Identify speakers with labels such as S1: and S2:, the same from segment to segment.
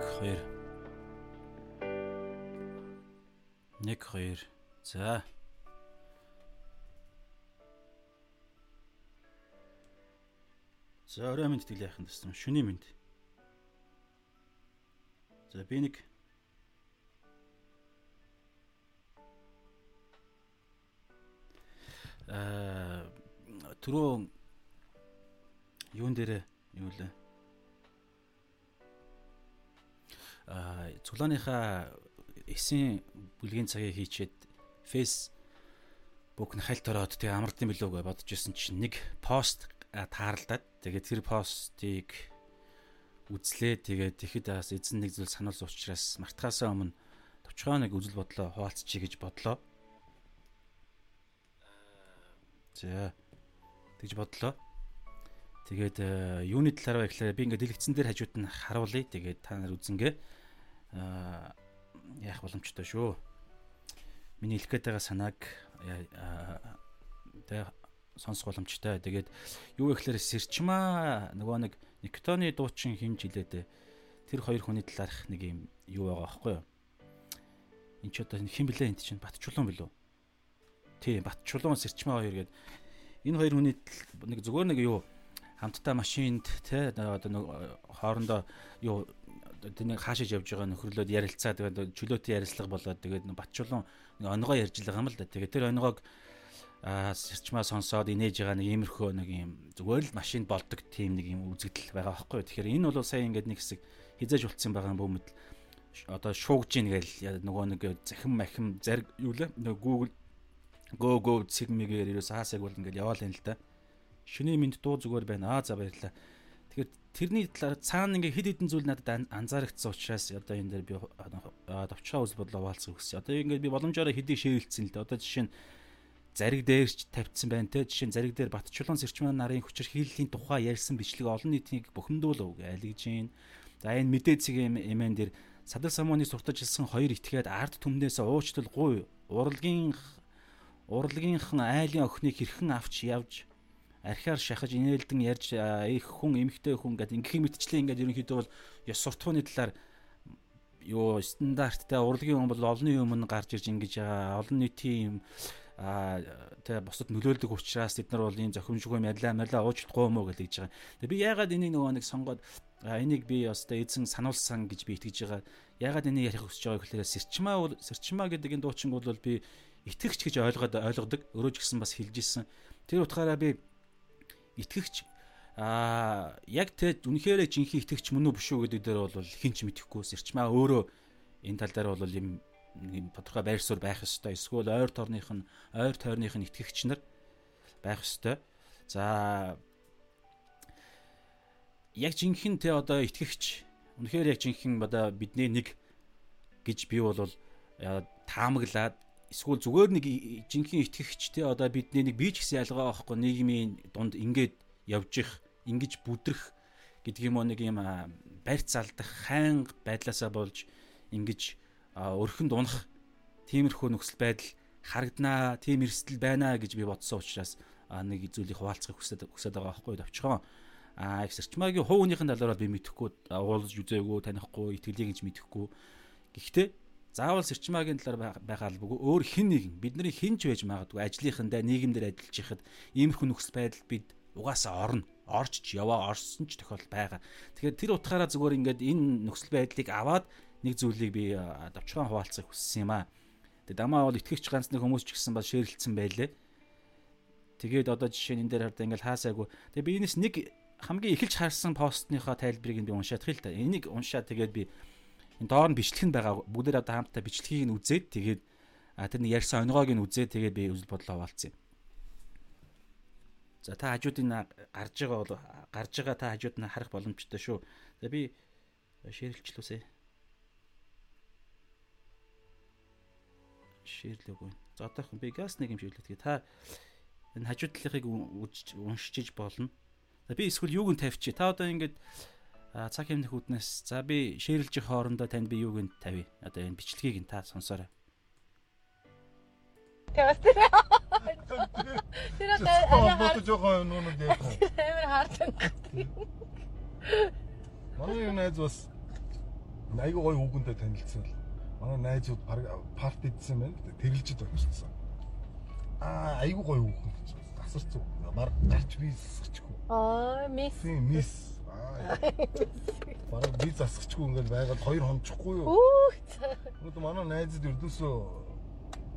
S1: 2 1 2 за. За орой минь тэтгэл яах юм гэсэн шүний минь. За би нэг. Аа түрүү юун дээр юу лээ цуглааныхаа эсийн бүлгийн цагийг хийчихэд Facebook нь хальт ороод тэгээ амардсан билүү гэж бодож исэн чинь нэг пост таарлаад тэгээд тэр постыг үзлээ тэгээд тэгэхэд бас эзэн нэг зүйл сануулсан учраас мартахаасаа өмнө товчгоо нэг үзэл бодлоо хуваалцчихъя гэж бодлоо. За тэгж бодлоо. Тэгээд э, юуны талаар вэ гэхээр би ингээд дэлгэцэн дээр хажууд нь харуулъя. Тэгээд та нар үзэнгээ яах боломжтой шүү. Миний хэлэх гээд байгаа санааг тэг сонсох боломжтой. Тэгээд юу гэхээр сэрчмаа нөгөө нэг Никтоны дуучин хэмж хилээд тэр хоёр хүний талаарх нэг юм юу байгаа аахгүй юу? Энд ч одоо хэн блэ энд чинь Батчулуун билүү? Тийм, Батчулуун сэрчмаа хоёр гээд энэ хоёр хүний нэг зүгээр нэг юу хамтдаа машинд те одоо нэг хоорондоо юу тэнийг хаашиж явж байгаа нөхрөлөд ярилцаа тэгээд чөлөөтэй ярилцлага болоод тэгээд Батчулуун нэг онгоо ярьж байгаа юм л да. Тэгээд тэр онгоог аа сэрчмаа сонсоод инээж байгаа нэг иймэрхүү нэг юм зүгээр л машинд болдог тийм нэг юм үзэгдэл байгаа байхгүй. Тэгэхээр энэ бол сая ингээд нэг хэсэг хизээж болцсон байгаа бөөмөд одоо шуугж ийн гээл нөгөө нэг захин махим зарг юу лээ нөгөө Google go go цэгмэгээр ерөөс хаасаг бол ингээд яваал юм л да. Шүний минт дуу зүгээр байна. Аа за баярлаа. Тэгэхээр тэрний талаар цаана ингээ хэд хэдэн зүйл надад анзаарэгдсэн учраас одоо энэ дээр би товчхоо үзэл бодлоо хуваалцах өгсөн. Одоо ингээд би боломжоор хэдий шеэрлцсэн л да. Одоо жишээ нь зариг дээрч тавьдсан байна те жишээ нь зариг дээр Батчулуун Сэрчмэн нарын хүчирхийллийн тухай ярьсан бичлэг олон нийтийг бухимдуулав айлгж гин. За энэ мэдээцэг эмэн дээр садар самууны суртаж илсэн хоёр итгээд ард түмнээс уучлал гуй урлагийн урлагийнхан айлын охиныг хэрхэн авч явж архиар шахаж инээлдэн ярьж их хүн эмхтэй хүн гэдэг ингэх мэтчлээ ингээд ерөнхийдөө бол ёс суртахууны талаар юу стандарттай урлагийн хүн бол олонний өмнө гарч ирж ингэж байгаа олон нийтийн юм а тэ бусад нөлөөлдөг учраас бид нар бол ийм зохимжгүй мялаа мялаа уучлахгүй юм уу гэж байгаа. Тэгээ би яагаад энийг нөгөө нэг сонгоод энийг би өстой эзэн сануулсан гэж би итгэж байгаа. Яагаад энийг ярих хүсэж байгаа гэхээр сэрчмаа бол сэрчмаа гэдэг энэ дуучин бол би итгэгч гэж ойлгоод ойлгодог. Өөрөө ч гэсэн бас хэлж исэн. Тэр утгаараа би итгэгч а яг тэ үнэхээр жинхэнэ итгэгч мөн үү биш үү гэдэг дээр бол хинч мэдэхгүй сэрчмаа өөрөө энэ тал дээр бол юм нэг тодорхой байр суурь байх ёстой. Эсвэл ойр торных нь ойр тойрных нь итгэгч нар байх ёстой. За яг жинхэнэ те одоо итгэгч үнэхээр яг жинхэнэ одоо бидний нэг гэж би бол таамаглаад эсвэл зүгээр нэг жинхэнэ итгэгч те одоо бидний нэг бий ч гэсэн ялгаа байхгүй нийгмийн дунд ингээд явж их ингэж бүдрэх гэдэг юм нэг юм барьц алдах хайн байдлаасаа болж ингэж өрхөнд унах тиймэрхүү нөхцөл байдал харагданаа, тийм эрсдэл байна гэж би бодсон учраас нэг зүйлийг хуваалцахыг хүсэж хүсэж байгаа байхгүй товчхон. А их сэрчмаагийн хувийнхын талаараа би мэдэхгүй, уулзж үзээгүй, танихгүй, итгэлийг гэж мэдэхгүй. Гэхдээ заавал сэрчмаагийн талаар байгаа албагүй өөр хэн нэгэн бидний хинч байж магадгүй ажлынхандаа нийгэмдэр ажиллаж байхад иймэрхүү нөхцөл байдал бид угаасаа орно орчж яваа орсон ч тохиол байгаа. Тэгэхээр тэр утгаараа зүгээр ингээд энэ нөхцөл байдлыг аваад нэг зүйлийг би давчхан хуваалцахыг хүссэн юм аа. Тэгээ дамаа бол итгэгч ганц нэг хүмүүс ч гэсэн бас шеэрлэлсэн байлээ. Тэгээд одоо жишээ нь энэ дээр хардаа ингээл хаасаагүй. Тэгээ би энэс нэг хамгийн эхэлж харсан постныхоо тайлбарыг би уншаад хэл та. Энийг уншаад тэгээд би энэ доор нь бичлэг нь байгаа. Бүгдээр одоо хамтдаа бичлэгийг нь үзээд тэгээд тэр нэг ярьсан онгоог нь үзээд тэгээд би үзэл бодлоо хаваалцсан юм. За та хажуудын гарж байгаа бол гарж байгаа та хажууд нь харах боломжтой шүү. Тэгээ би шеэрлэлчлүүсэй. шеэрлээгүй. За одоохон би газ нэг юм ширлээ. Тэгээ та энэ хажуу талынхыг уншиж болно. За би эсвэл юуг нь тавьчих. Та одоо ингээд цаг хэмнэх үүднээс за би шеэрлж хоорондоо танд би юуг нь тавья. Одоо энэ бичлэгийг нь та сонсоорой.
S2: Тэр. Тэр одоо
S3: одоо жоохон нүнүүд яах вэ?
S2: Амар хаарсан.
S3: Манай юу найз бас Айгуу гоё хүүгэнтэй танилцсан л. Манай найзууд парти идсэн байна. Тэрэлжид очсон. Аа айгуу гоё хүүхэн гэж. Тасарч мар гарч би засчихгүй.
S2: Аа мис.
S3: Тийм мис. Аа. Бараг би засчихгүй ингээд байгаад хоёр хончихгүй юу?
S2: Үх.
S3: Өнөөдөр манай найзад өрдөөсөө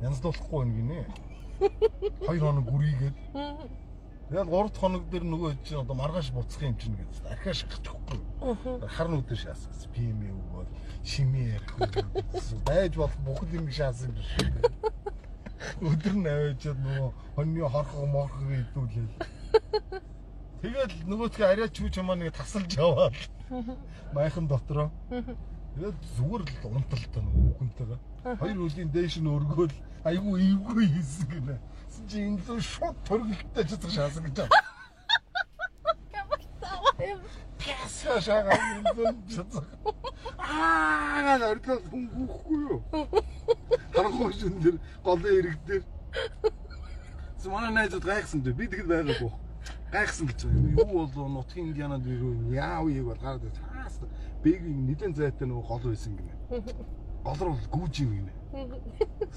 S3: янзлуулахгүй байна гинэ. Хоёр хоног гүрийгээд. Тэгээд 3 дахь хоног дээр нөгөө чинь одоо маргааш буцах юм чинь гэж архиа шахчихгүй. Хар нүдээр шаасгасан. ПМ өгөөл шимээ ярих. Байж болох бүх юм шаасан шиг. Өдөр нь аваачаад нөгөө хоньны хорхоо морхог идүүлээл. Тэгээд нөгөөдгөө арай чүү чамаа нэг тасалж яваад майхан дотроо. Тэгээд зүгээр л унталтай нөгөө хүүхэнтэйгээ. Хоёр үлийн дээш нь өргөөл айгүй эвгүй хийсэн гинэ. Чи энэ л шууд төргөлтөй чадах шаасан гэж байна. Пяса шагаа энэ чадах. Аа нартай хүнгүүхгүй юу? Харанхуй шин дэр голын ирэг дээр. Манай найзууд гайхсан дээ. Би тэгэд байгаагүй. Гайхсан гэж байна. Юу болов нутгийн индианад юу яав яг бол гараад цаас бэгийн нэгэн зайтай нөгөө гол байсан гинэ. Гол руу гүүж юм гинэ.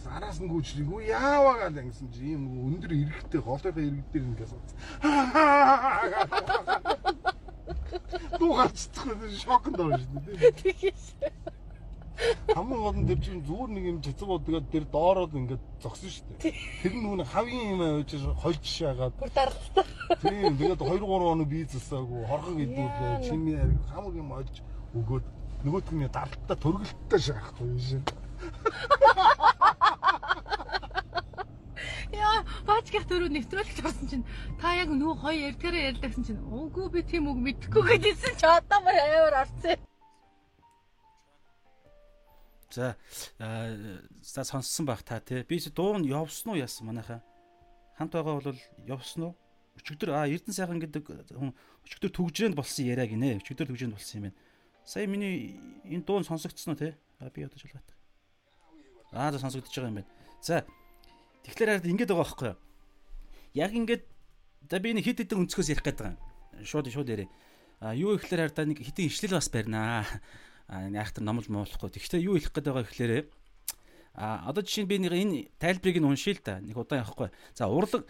S3: Араас нь гүүж юу яаваа гал ингэсэн чи ийм өндөр иргэдтэй голынхаа иргэд дээр ингээс. Дуу гарцдаг шокнд орж дээ.
S2: Тэгээс.
S3: Хамгийн гол нь тэр чинь зүгээр нэг юм цэцэг удаад тэр доороод ингээд зогсон шүү дээ. Тэр нүг хавийн юм авч хольж шаагаад.
S2: Бүр даралтай.
S3: Тийм тэгээд 2 3 хоног бие засаагүй хорхог идүүлээ. Хариг хамаг юм олж өгөөд нөгөөт нь дартаа төргөлттэй шаахгүй юм шин.
S2: Яа, баачгах дөрөв нэвтрүүлэгч орсон чинь та яг нөгөө хоёр ярьдгаараа ярьлаа гэсэн чинь үгүй би тийм үг мэдэхгүй гэдсэн чи одоо мөр аяар орсон.
S1: За за сонссон байх та тий. Би дуу нь явсан уу яасан манайхаа. Хамт байгаа бол явсан уу? Өчигдөр а Эрдэнэ сайхан гэдэг хүн өчигдөр төгжрээнд болсон яриа гинэ. Өчигдөр төгжрээнд болсон юм байна. Сая миний энэ дуу нь сонсогдсон уу те? А би одоо шалгаад. Аа за сонсогдож байгаа юм байна. За тэгэхээр хараад ингэж байгаа байхгүй юу? Яг ингэж за би нэг хит хитэн өнцгөөс ярих байгаа юм. Шууд шууд ярэ. А юу ихлээр хараад нэг хитэн ишлэл бас барина. А яахтар номлол муулахгүй. Тэгэхдээ юу хэлэх гээд байгаа гэхлээрэ а одоо жишээ нь би нэг энэ тайлбарыг нь уншия л да. Нэг удаан явахгүй. За урлаг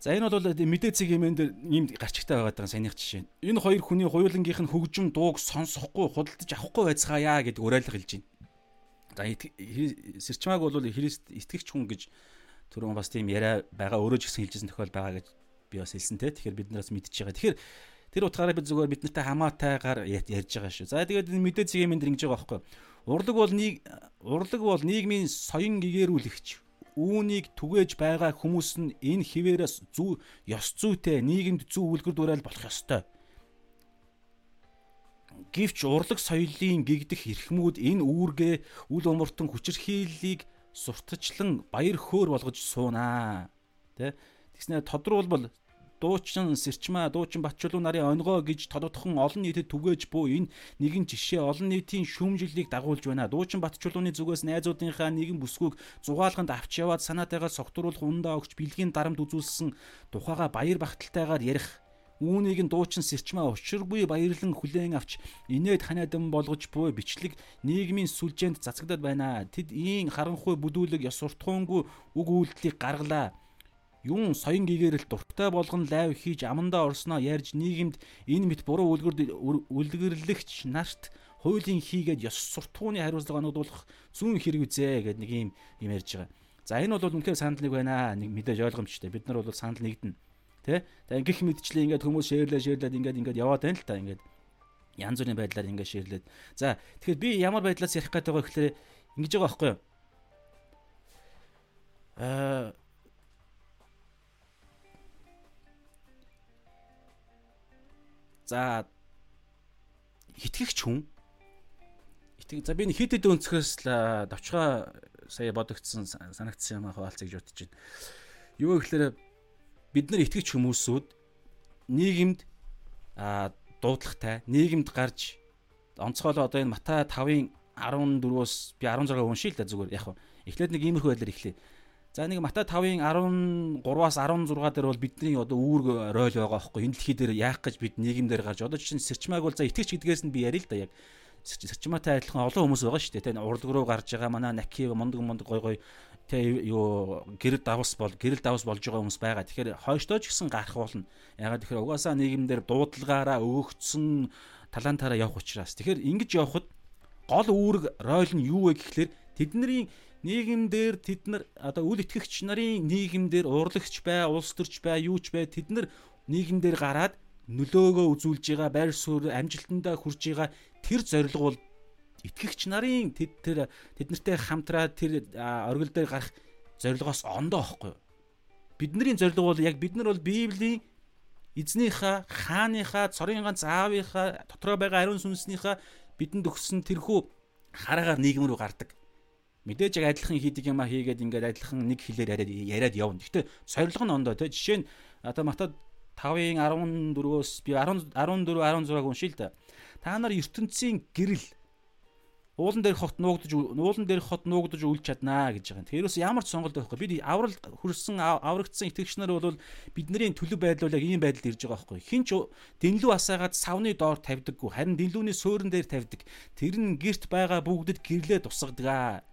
S1: За энэ бол мэдээ цэг юмэн дээр ийм гарчигтай байгаад байгаа саяных жишээ. Энэ хоёр хүний хуйлангийнх нь хөгжим дууг сонсохгүй худалдаж авахгүй байцгаая гэдэг уриалга хэлж байна. За сэрчмааг бол Христ итгэгч хүн гэж түрүүн бас тийм яриа байгаа өөрөө ч гэсэн хэлжсэн тохиол байгаа гэж би бас хэлсэн те. Тэгэхээр бид нараас мэдчихэж байгаа. Тэгэхээр тэр утгаараа бид зүгээр бид нартай хамаатайгаар ярьж байгаа шүү. За тэгээд энэ мэдээ цэг юмэн дээр ингэж байгаа байхгүй. Урлаг бол нэг урлаг бол нийгмийн соён гэгэрүүлэгч үүнийг түгээж байгаа хүмүүс нь энэ хിവэрээс зүү ёс зүйтэй нийгэмд зүү үлгэр дуурайл болох ёстой. Гэвч урлаг соёлын гэгдэх эрхмүүд энэ үүргээ үл умартан хүчирхийллийг сурталчлан баяр хөөр болгож суунаа. Тэ? Тэгснээр тодруулбал дуучин сэрчмаа дуучин батчулуу нарын онгоо гэж тодотхон олон нийтэд түгээж буй энэ нэгэн жишээ олон нийтийн шүүмжлэлийг дагуулж байна. Дуучин батчулууны зүгээс найзуудынхаа нэгэн бүсгүйг зугаалганд авч яваад санаатайгаар согтруулах ундаа өгч бэлгийн дарамт үзүүлсэн тухайга баяр багталтайгаар ярих Үүнийг нь дуучин сэрчмээ учиргүй баярлан хүлээн авч инээд ханиадан болгож буй бичлэг нийгмийн сүлжээнд цацагдаад байна. Тэд ийн харанхуй бүдүүлэг ёс суртахуунгүй үг үйлдэлийг гаргалаа юун соён гэгэрэл дуртай болгон лайв хийж амандаа орсноо ярьж нийгэмд энэ мэт буруу үлгэр үлгэрлэгч нарт хуулийн хийгээд ёс суртахууны хариуцлага оногдуулах зүүн хэрэг үзээ гэдэг нэг юм юм ярьж байгаа. За энэ бол үнэхээр санал нэг байна. Нэг мэдээж ойлгомжтой. Бид нар бол санал нэгдэнэ. Тэ? За ингэх мэдчлээ ингээд хүмүүс шеэрлээ шеэрлээд ингээд ингээд яваад байна л та ингээд янз бүрийн байдлаар ингээд шеэрлээд. За тэгэхээр би ямар байдлаас ярих гэдэг вэ гэхээр ингэж байгаа байхгүй юу? Аа За итгэгч хүн итгэг за би хит хит өнцгөөс л давчгаа сая бодогдсон санагдсан юм хаалцыг байна. Юу гэхээр бид нар итгэгч хүмүүсүүд нийгэмд дуудлагатай нийгэмд гарч онцгойлоо одоо энэ Матай 5-ын 14-өөс би 16 уншия л да зүгээр яг. Эхлээд нэг иймэрхүү байдлаар эхлэе. За нэг Матай 5-ын 13-аас 16 дээр бол бидний одоо үүрэг ройл байгаа байхгүй энэ дэлхий дээр яах гэж бид нийгэмдэр гарч одоо чинь сэрчмааг бол за итгэж гэдгээс нь би ярил л да яг сэрчмаатай адилхан олон хүмүүс байгаа шүү дээ. Тэ урлаг руу гарч байгаа манай наки мундаг мундаг гой гой тэ юу гэрэл давс бол гэрэл давс болж байгаа хүмүүс байгаа. Тэгэхээр хойштоо ч гэсэн гарах болно. Ягаад тэгэхээр угаасаа нийгэмдэр дуудлагаараа өгөгдсөн талантаараа явах учраас. Тэгэхээр ингэж явхад гол үүрэг роль нь юу вэ гэхлээр тэдний нийгэмдэр тэд нар одоо үл итгэгч нарын нийгэмдэр урлагч бай, улс төрч бай, юу ч бай тэд нар нийгэмдэр гараад нөлөөгөө үзүүлж байгаа байр суурь амжилтандаа хүрж байгаа тэр зорилго бол итгэгч нарын тэд тэр тэднэртэй хамтраад тэр оргил дээр гарах зорилгоос ондоо ихгүй. Бидний зорилго бол яг бид нар бол Библийн эзнийхээ хааныхаа цорын ганц аавынхаа дотроо байгаа ариун сүнснийхээ бидэнд өгсөн тэрхүү хараагаар нийгэм рүү гардаг. Мэдээж яг адилхан хийдэг юм а хийгээд ингээд адилхан нэг хэлээр яриад яриад явна. Гэхдээ сорилго нь ондоо тий жишээ нь одоо Матад 5-ын 14-өөс би 10 14 16-г уншия л да. Та нар ертөнцийн гэрэл уулан дээр хот нуугдаж уулан дээр хот нуугдаж үлж чаднаа гэж байгаа. Тэрээс ямар ч сонголт байхгүй. Бид аврал хүрсэн аврагдсан итгэгч нар бол бидний төлөв байдал яг ийм байдалд ирж байгаа байхгүй. Хинч дэнлүү асаагаад савны доор тавьдаггүй. Харин дэнлүүний суурин дээр тавьдаг. Тэр нь герт байгаа бүгдэд гэрлээ тусгадаг.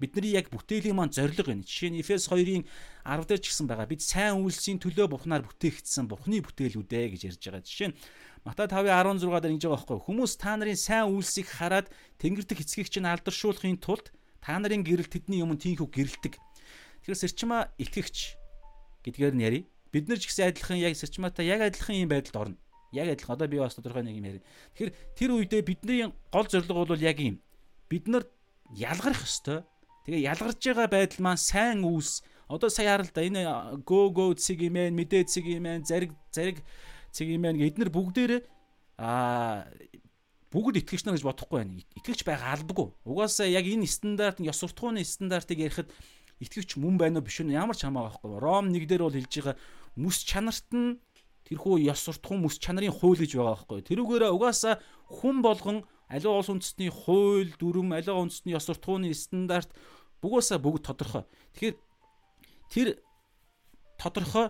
S1: Бидний яг бүтээлийн маань зориг байна. Жишээ нь Эфес 2-ын 10 дээр ч гэсэн байгаа. Бид сайн үйлсийн төлөө Бурхнаар бүтээгдсэн Бурхны бүтээлүүдээ гэж ярьж байгаа. Жишээ нь Матай 5:16 дээр ингэж байгаа байхгүй. Хүмүүс та нарын сайн үйлсийг хараад Тэнгэр дэх эцгийг чинь алдаршуулахын тулд та нарын гэрэл тэдний өмнө тийхүү гэрэлтэг. Тэгэхээр сэрчмаа итгэгч гэдгээр нь яри. Бид нар ч гэсэн адилхан яг сэрчмаатай яг адилхан юм байдалд орно. Яг адилхан одоо би бас тодорхой нэг юм яри. Тэгэхээр тэр үедээ бидний гол зорилго бол яг юм. Бид нар ялгарх ёстой Тэгээ ялгарч байгаа байдал маань сайн үүс. Одоо сая харал да энэ го го цэг юм ээ, мэдээ цэг юм ээ, зариг зариг цэг юм ээ. Эднэр бүгдээрээ аа бүгд итгэгч нар гэж бодохгүй байна. Итгэгч байгаа албагүй. Угаасаа яг энэ стандарт ёс суртахууны стандартыг ярихад итгэгч мөн байна уу биш үү ямар ч хамаагүй байхгүй. Ром 1 дээр бол хэлж байгаа мэс чанарт нь тэрхүү ёс суртахуун мэс чанарын хууль гэж байгаа байхгүй. Тэрүүгээрээ угаасаа хүн болгон аливаа улс үндэстний хууль, дүрм, аливаа үндэстний ёс суртахууны стандарт Бүгөөсөө бүгд тодорхой. Тэгэхээр тэр тодорхой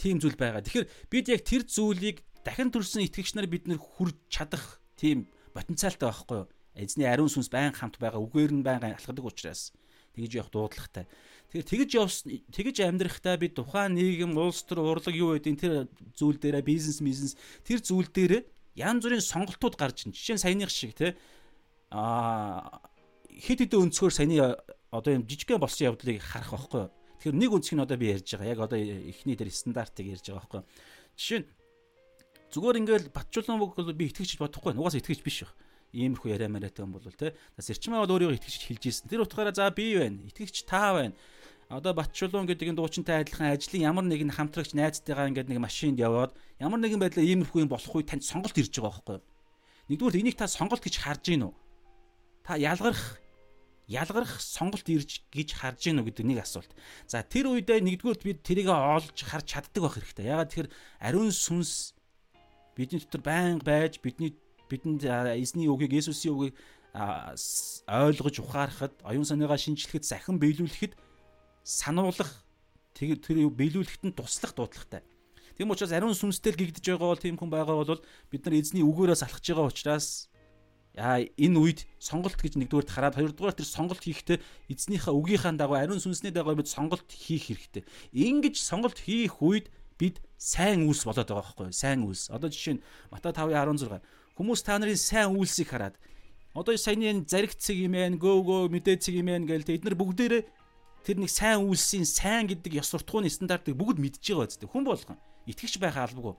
S1: тийм зүйл байгаа. Тэгэхээр бид яг тэр зүйлийг дахин төрсэн итгэгч нар бид нэр хүрж чадах тийм потенциалтай байхгүй юу? Эзний ариун сүнс байн хамт байгаа үгээр нь байн алхадаг учраас тэгж явах дуудлагатай. Тэгэхээр тэгж явсан тэгж амьдрахтаа бид тухайн нийгэм улс төр урлаг юу гэдэг тэр зүйл дээрээ бизнес бизнес тэр зүйл дээрээ янз бүрийн сонголтууд гарч ин. Жишээ нь саяных шиг те а хит хитэ өнцгөр саяны одоо юм жижигхэн болсон явдлыг харах байхгүй. Тэгэхээр нэг өнцг нь одоо би ярьж байгаа. Яг одоо эхний дээр стандартыг ярьж байгаа байхгүй. Жишээ нь зүгээр ингээл батчуулан бол би итгэж бодохгүй. Угаасаа итгэж биш байх. Иймэрхүү яриа мариатай юм бол те. Нас эрчмээ бол өөрийгөө итгэж хэлж ийсэн. Тэр утгаараа за би байна. Итгэгч та байна. Одоо Батчулуун гэдэг энэ дуучинтай адилхан ажлын ямар нэгэн хамтрагч найзтайгаа ингээд нэг машинд яваад ямар нэгэн байдлаар иймэрхүү юм болох үе танд сонголт ирж байгаа байхгүй юу? Нэгдүгээр энийг та сонголт гэж харж гин үү? Та ялгарх ялгарх сонголт ирж гэж харж гинүү гэдэг нэг асуулт. За тэр үедээ нэгдүгээр бид тэрийг олж харж чаддаг байх хэрэгтэй. Ягаад тэгэхээр ариун сүнс бидний дотор байнга байж бидний бидэнд эзний үгийг Есүсийн үгийг ойлгож ухаарахад оюун санаагаа шинчлэхэд захин биелүүлэхэд сануулах тэр биелүүлэхэд нь туслах дуудлагатай. Тийм учраас ариун сүнстэй л гэгдэж байгаа бол тийм хүн байгаа бол бид нар эзний үгээрээ салхаж байгаа учраас яа энэ үед сонголт гэж нэгдүгээрт хараад хоёрдугаар тэр сонголт хийхдээ эзнийхээ үгийнхаа дагуу ариун сүнсний дагуу бид сонголт хийх хэрэгтэй. Ингэж сонголт хийх үед бид сайн үйлс болоод байгаа байхгүй юу? Сайн үйлс. Одоо жишээ нь Матай 5:16 хүмүүс та нарын сайн үйлсийг хараад одоо саяны зариг цэг юм ээ, гөө гөө мэдээ цэг юм ээ гээл эдгээр бүгдээрээ тэр нэг сайн үйлсийн сайн гэдэг ёс суртахууны стандартыг бүгд мэдж байгаа үстэй. Хүн болгон итгэж байх албагүй.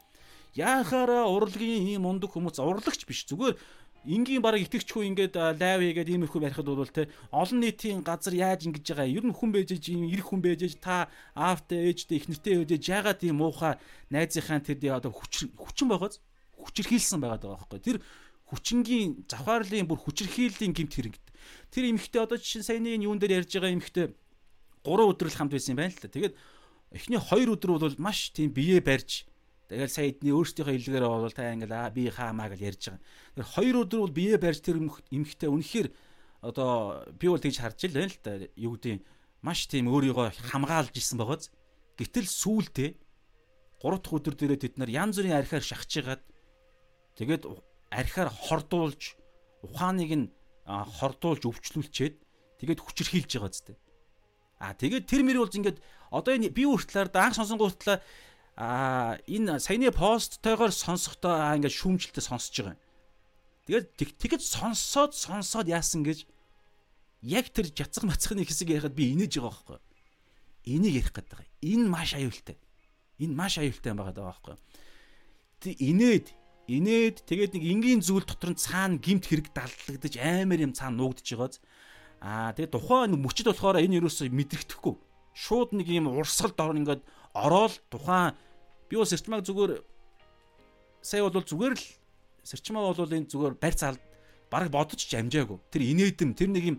S1: Яахаараа урлагийн ийм ундаг хүмүүс урлагч биш. Зүгээр энгийн баг итгэвчгүй ингээд лайв хийгээд иймэрхүү барихад бол те олон нийтийн газар яаж ингэж байгаа? Ер нь хүн байж ийм ирэх хүн байж та аавтай ээжтэй их нэртэй өөж яагаад тийм муухай найзынхаа тэр одоо хүч хүчин байгааз хүчрхийлсэн байгаад байгаа байхгүй. Тэр хүчингийн завхаарлын бүр хүчрхийллийн гимт хэрэгт тэр эмхтэй одоо жишээ саяны юун дээр ярьж байгаа эмхтэй 3 өдөр л хамт байсан юм байна л та. Тэгээд эхний 2 өдөр бол маш тийм бие барьж Тэгэл сая эдний өөрсдийнхөө хэллэгээр бол та ингээл аа би хаамаа гэж ярьж байгаа. Тэр хоёр өдөр бол бие барьж тэр эмхтэй үнэхээр одоо би бол тэгж харж ил байна л да. Юу гэдэг маш тийм өөрийгөө хамгаалж исэн байгааз. Гэтэл сүүлдээ 3 дахь өдөр дээрээ тэд нар янз бүрийн архиар шахаж игаад тэгээд архиар хордуулж ухааныг нь хордуулж өвчлүүлчихэд тэгээд хүчрхийлж байгаа зү. А тэгээд тэр мэр бол ингээд одоо энэ би хүртлээр анх сонсонгуутлаа а энэ саяны посттойгоор сонсохдоо ингээд шүүмжлэлтэй сонсож байгаа юм. Тэгээд тэгэд сонсоод сонсоод яасан гэж яг тэр жацх мацхны хэсэг ярихад би инээж байгаа байхгүй. Энийг ярих гэдэг байгаа. Энэ маш аюултай. Энэ маш аюултай байгаа даа байхгүй. Тэг инээд инээд тэгээд нэг энгийн зүйл дотор нь цаана гимт хэрэг даллагдаж амар юм цаана нуугдж байгааз Аа тэгээ тухайн мөчд болохоор энэ юусоо мэдрэгдэхгүй. Шууд нэг юм урсгалд орно ингээд ороод тухайн би бол сэрчмаг зүгээр сая бол зүгээр л сэрчмаа бол энэ зүгээр барь цаалд бараг бодож ч амжаагүй. Тэр инээдэм тэр нэг юм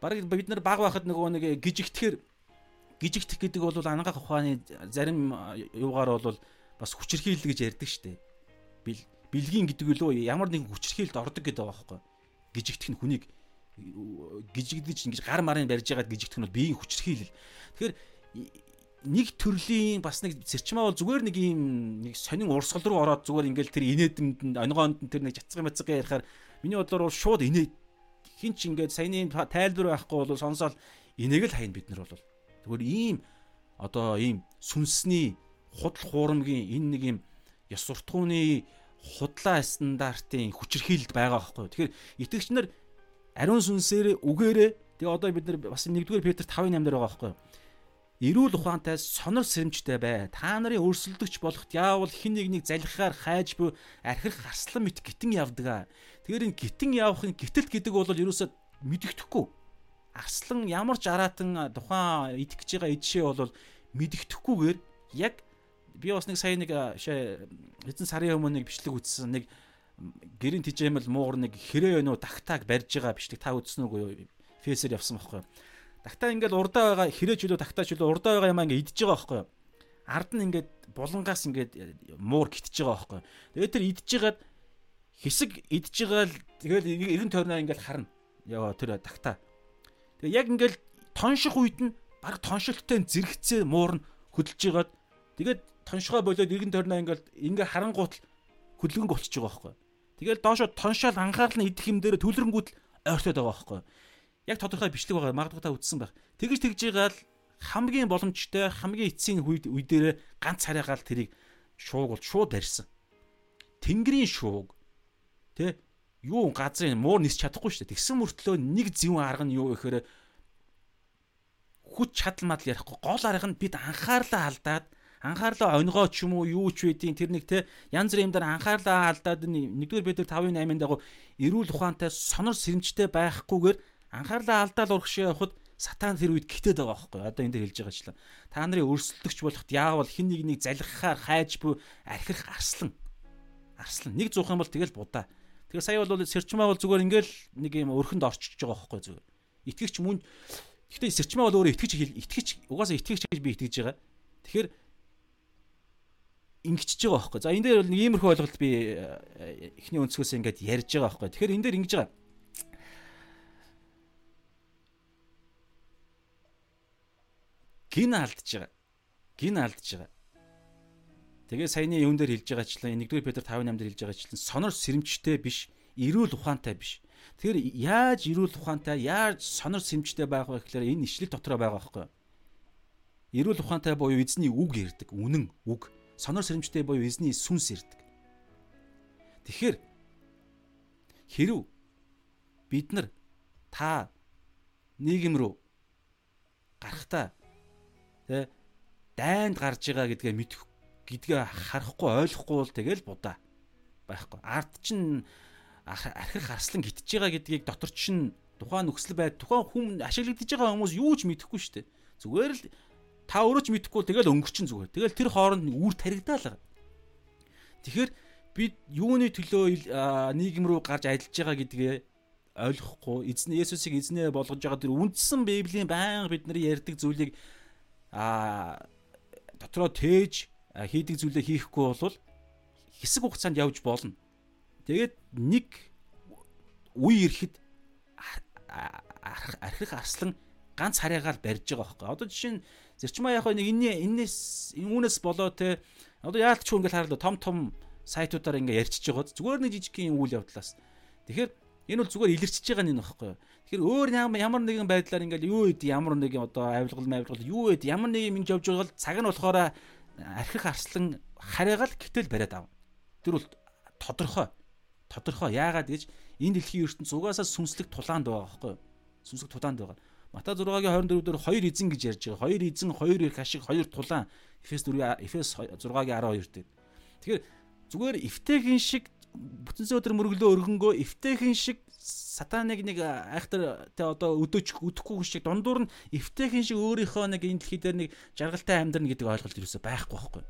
S1: бараг бид нар баг байхад нөгөө нэг гижигтгэхэр гижигтэх гэдэг бол ангаах ухааны зарим юугаар бол бас хүчрхийлэл гэж ярьдаг штеп. Билгийн гэдэг үлөө ямар нэгэн хүчрхийлэлд ордог гэдэг байгаа байхгүй. Гижигтэх нь хүнийг гжигдэж ингэж гар марын барьж байгаад гжигдэх нь биеийн хүчрхийлэл. Тэгэхээр нэг төрлийн бас нэг сэрчмаа бол зүгээр нэг юм нэг сонин урсгал руу ороод зүгээр ингээл тэр инээдэнд онигоонд тэр нэг жацгын мацгаа ярихаар миний бодлоор бол шууд инээ хин ч ингээд саяны тайлбар байхгүй бол сонсоол инийг л хайн бид нар бол зүгээр ийм одоо ийм сүнсний худал хуурмгийн энэ нэг юм ёс суртахууны худлаа стандартын хүчрхийлэлд байгаа байхгүй. Тэгэхээр итгэгч нар ариун сүнсээр үгээрээ тэгээ одоо бид нар бас 1-р Петр 5:8 дээр байгаа байхгүй? Эрүүл ухаантай сонор сэрэмжтэй бай. Та нарын өрсөлдөгч болохт яавал хин нэг нэг залхихаар хайж буй архих гарслан мэт гитэн явдаг. Тэгэхээр энэ гитэн явахын гитэлт гэдэг бол ерөөсөө мэдэгдэхгүй. Арслан ямар ч араатан тухайн идэх гэж байгаа эдшээ бол мэдэгдэхгүйгээр яг би бас нэг сая нэг хэзэн сарын өмнө нэг бичлэг үзсэн нэг гэрийн тижээмэл муугар нэг хэрэг өнөө тагтааг барьж байгаа бичлэг та үзсэн үгүй юу? Фэсээр явсан байхгүй юу? Тагтаа ингээл урдаа байгаа хэрэг чөлөө тагтаа чөлөө урдаа байгаа юм ингээ идж байгаа байхгүй юу? Ард нь ингээд булангаас ингээд муур гитж байгаа байхгүй юу? Тэгээд тэр байгаад хэсэг идж байгаа л тэгэл эргэн тойрноо ингээд харна. Яа тэр тагтаа. Тэгээ яг ингээд тонших үед нь баг тоншилттой зэрэгцээ муур нь хөдөлж байгаад тэгээд тоншгоо болоод эргэн тойрноо ингээд ингээ харангуут хөдөлгөнг болчихж байгаа байхгүй юу? Тэгэл доошо тоншоол анхаарал нь идэх юм дээр төлрөнгүүд л ойртоод байгаа байхгүй. Яг тодорхой бичлэг байгаа магадгүй та үзсэн байх. Тэгэж тэгж байгаал хамгийн боломжтой хамгийн эцсийн үе дээр ганц царайгаал тэрийг шуугуулж шууд барьсан. Тэнгэрийн шууг тэ юу газрын муур нис чадахгүй шүү дээ. Тэгсэн мөртлөө нэг зөвөн арга нь юу гэхээр хүч чадал мадал ярихгүй гол арга нь бид анхаарлаа алдаад анхаарлаа онгоо ч юм уу юу ч байдیں۔ Тэр нэг те янз бүрийн юм дээр анхаарлаа алдаад нэгдүгээр бид 5-8-ын дагуу эрүүл ухаантай сонор сэрэмжтэй байхгүйгээр анхаарлаа алдаал урагшаа явахад сатан тэр үед гитээд байгаа байхгүй одоо энэ дээр хэлж байгаачлаа та нарын өрсөлдөгч болохт яавал хин нэг нэг залхахаар хайж буй архирах арслан. Арслан. Нэг зуух юм бол тэгэл будаа. Тэгээ сая бол сэрчмаа бол зүгээр ингээл нэг юм өрхөнд орчиж байгаа байхгүй зүгээр. Итгэгч мөн гэхдээ сэрчмаа бол өөрөө итгэж итгэж угаасаа итгэгч гэж би итгэж байгаа. Тэгэхээр ингэчихэж байгаа байхгүй. За энэ дээр бол нэг иймэрхүү ойлголт би э, эхний өнцгөөс ингээд ярьж байгаа байхгүй. Тэгэхээр энэ дээр ингэж байгаа. Гин алдж байгаа. Гин алдж байгаа. Тэгээ саяны юун дээр хэлж байгаачлан 1-р Петр 5:8 дээр хэлж байгаачлан сонор сэрэмжтэй биш, эрүүл ухаантай биш. Тэгэхээр яаж эрүүл ухаантай, яаж сонор сэрэмжтэй байх вэ гэхээр энэ ишлэл дотроо байгаа байхгүй. Эрүүл ухаантай буюу эзний үг ярьдаг, үнэн үг сонор сэрэмжтэй буюу эзний сүнс ирдэг. Тэгэхээр хэрв бид нар та нийгэм рүү гарахтаа тэ дайнд гарч байгаа гэдгээ мэдэх гэдгээ харахгүй ойлгохгүй бол тэгэл будаа байхгүй. Ард чинь архих арслан гитж байгаа гэдгийг дотор чинь тухайн нөхцөл байд тухайн хүн ашиглагдж байгаа хүмүүс юу ч мэдэхгүй шүү дээ. Зүгээр л Та өөрөө ч мэдэхгүй тэгэл өнгөрчин зүгээр. Тэгэл тэр хооронд үр таригдаал. Тэгэхээр бид юуны төлөө нийгэм рүү гарч ажиллаж байгаа гэдгээ ойлгохгүй эзэн Есүсийг эзнээ болгож байгаа тэр үндсэн Библийн баян бидний ярьдаг зүйлийг а дотроо тээж хийдэг зүйлээ хийхгүй бол хэсэг хугацаанд явж болно. Тэгээд нэг үе ирэхэд архих арслан ганц харьяагаар барьж байгаа байхгүй. Одоо жишээ нь Зэрчмаа яг нэг энэ энэс үүнээс болоо те одоо яалт ч хүн ингээл харлаа том том сайтуудаар ингээ ярьчихж байгаа. Зүгээр нэг жижигхэн үйл явдлаас. Тэгэхээр Энэ бол зүгээр илэрчж байгаа нэг нөхгүй юу. Тэгэхээр өөр ямар нэгэн байдлаар ингээл юу үед ямар нэгэн одоо авилгал мавилгал юу үед ямар нэг юм явж байгаа бол цаг нь болохоор архих арслан хараагаал гэтэл бариад аав. Тэр бол тодорхой. Тодорхой. Яагаад гэж энэ дэлхийн ертөнц угаасаа сүнслэг тулаанд байгаа байхгүй юу? Сүнслэг тулаанд байгаа. Мата 6-гийн 24 дээр хоёр эзэн гэж ярьж байгаа. Хоёр эзэн, хоёр их ашиг, хоёр тулаан. Эфес 4 Эфес 6-гийн 12 дээр. Тэгэхээр зүгээр эвтэйхэн шиг бүтэнсээ өдр мөрөглөө өргөнгөө эвтэйхэн шиг сатаныг нэг айхтар тэ одоо өдөөч өдөхгүй шиг дундуур нь эвтэйхэн шиг өөрийнхөө нэг энэ дэлхий дээр нэг жаргалтай амьдрна гэдэг ойлголт юусоо байхгүй байхгүй.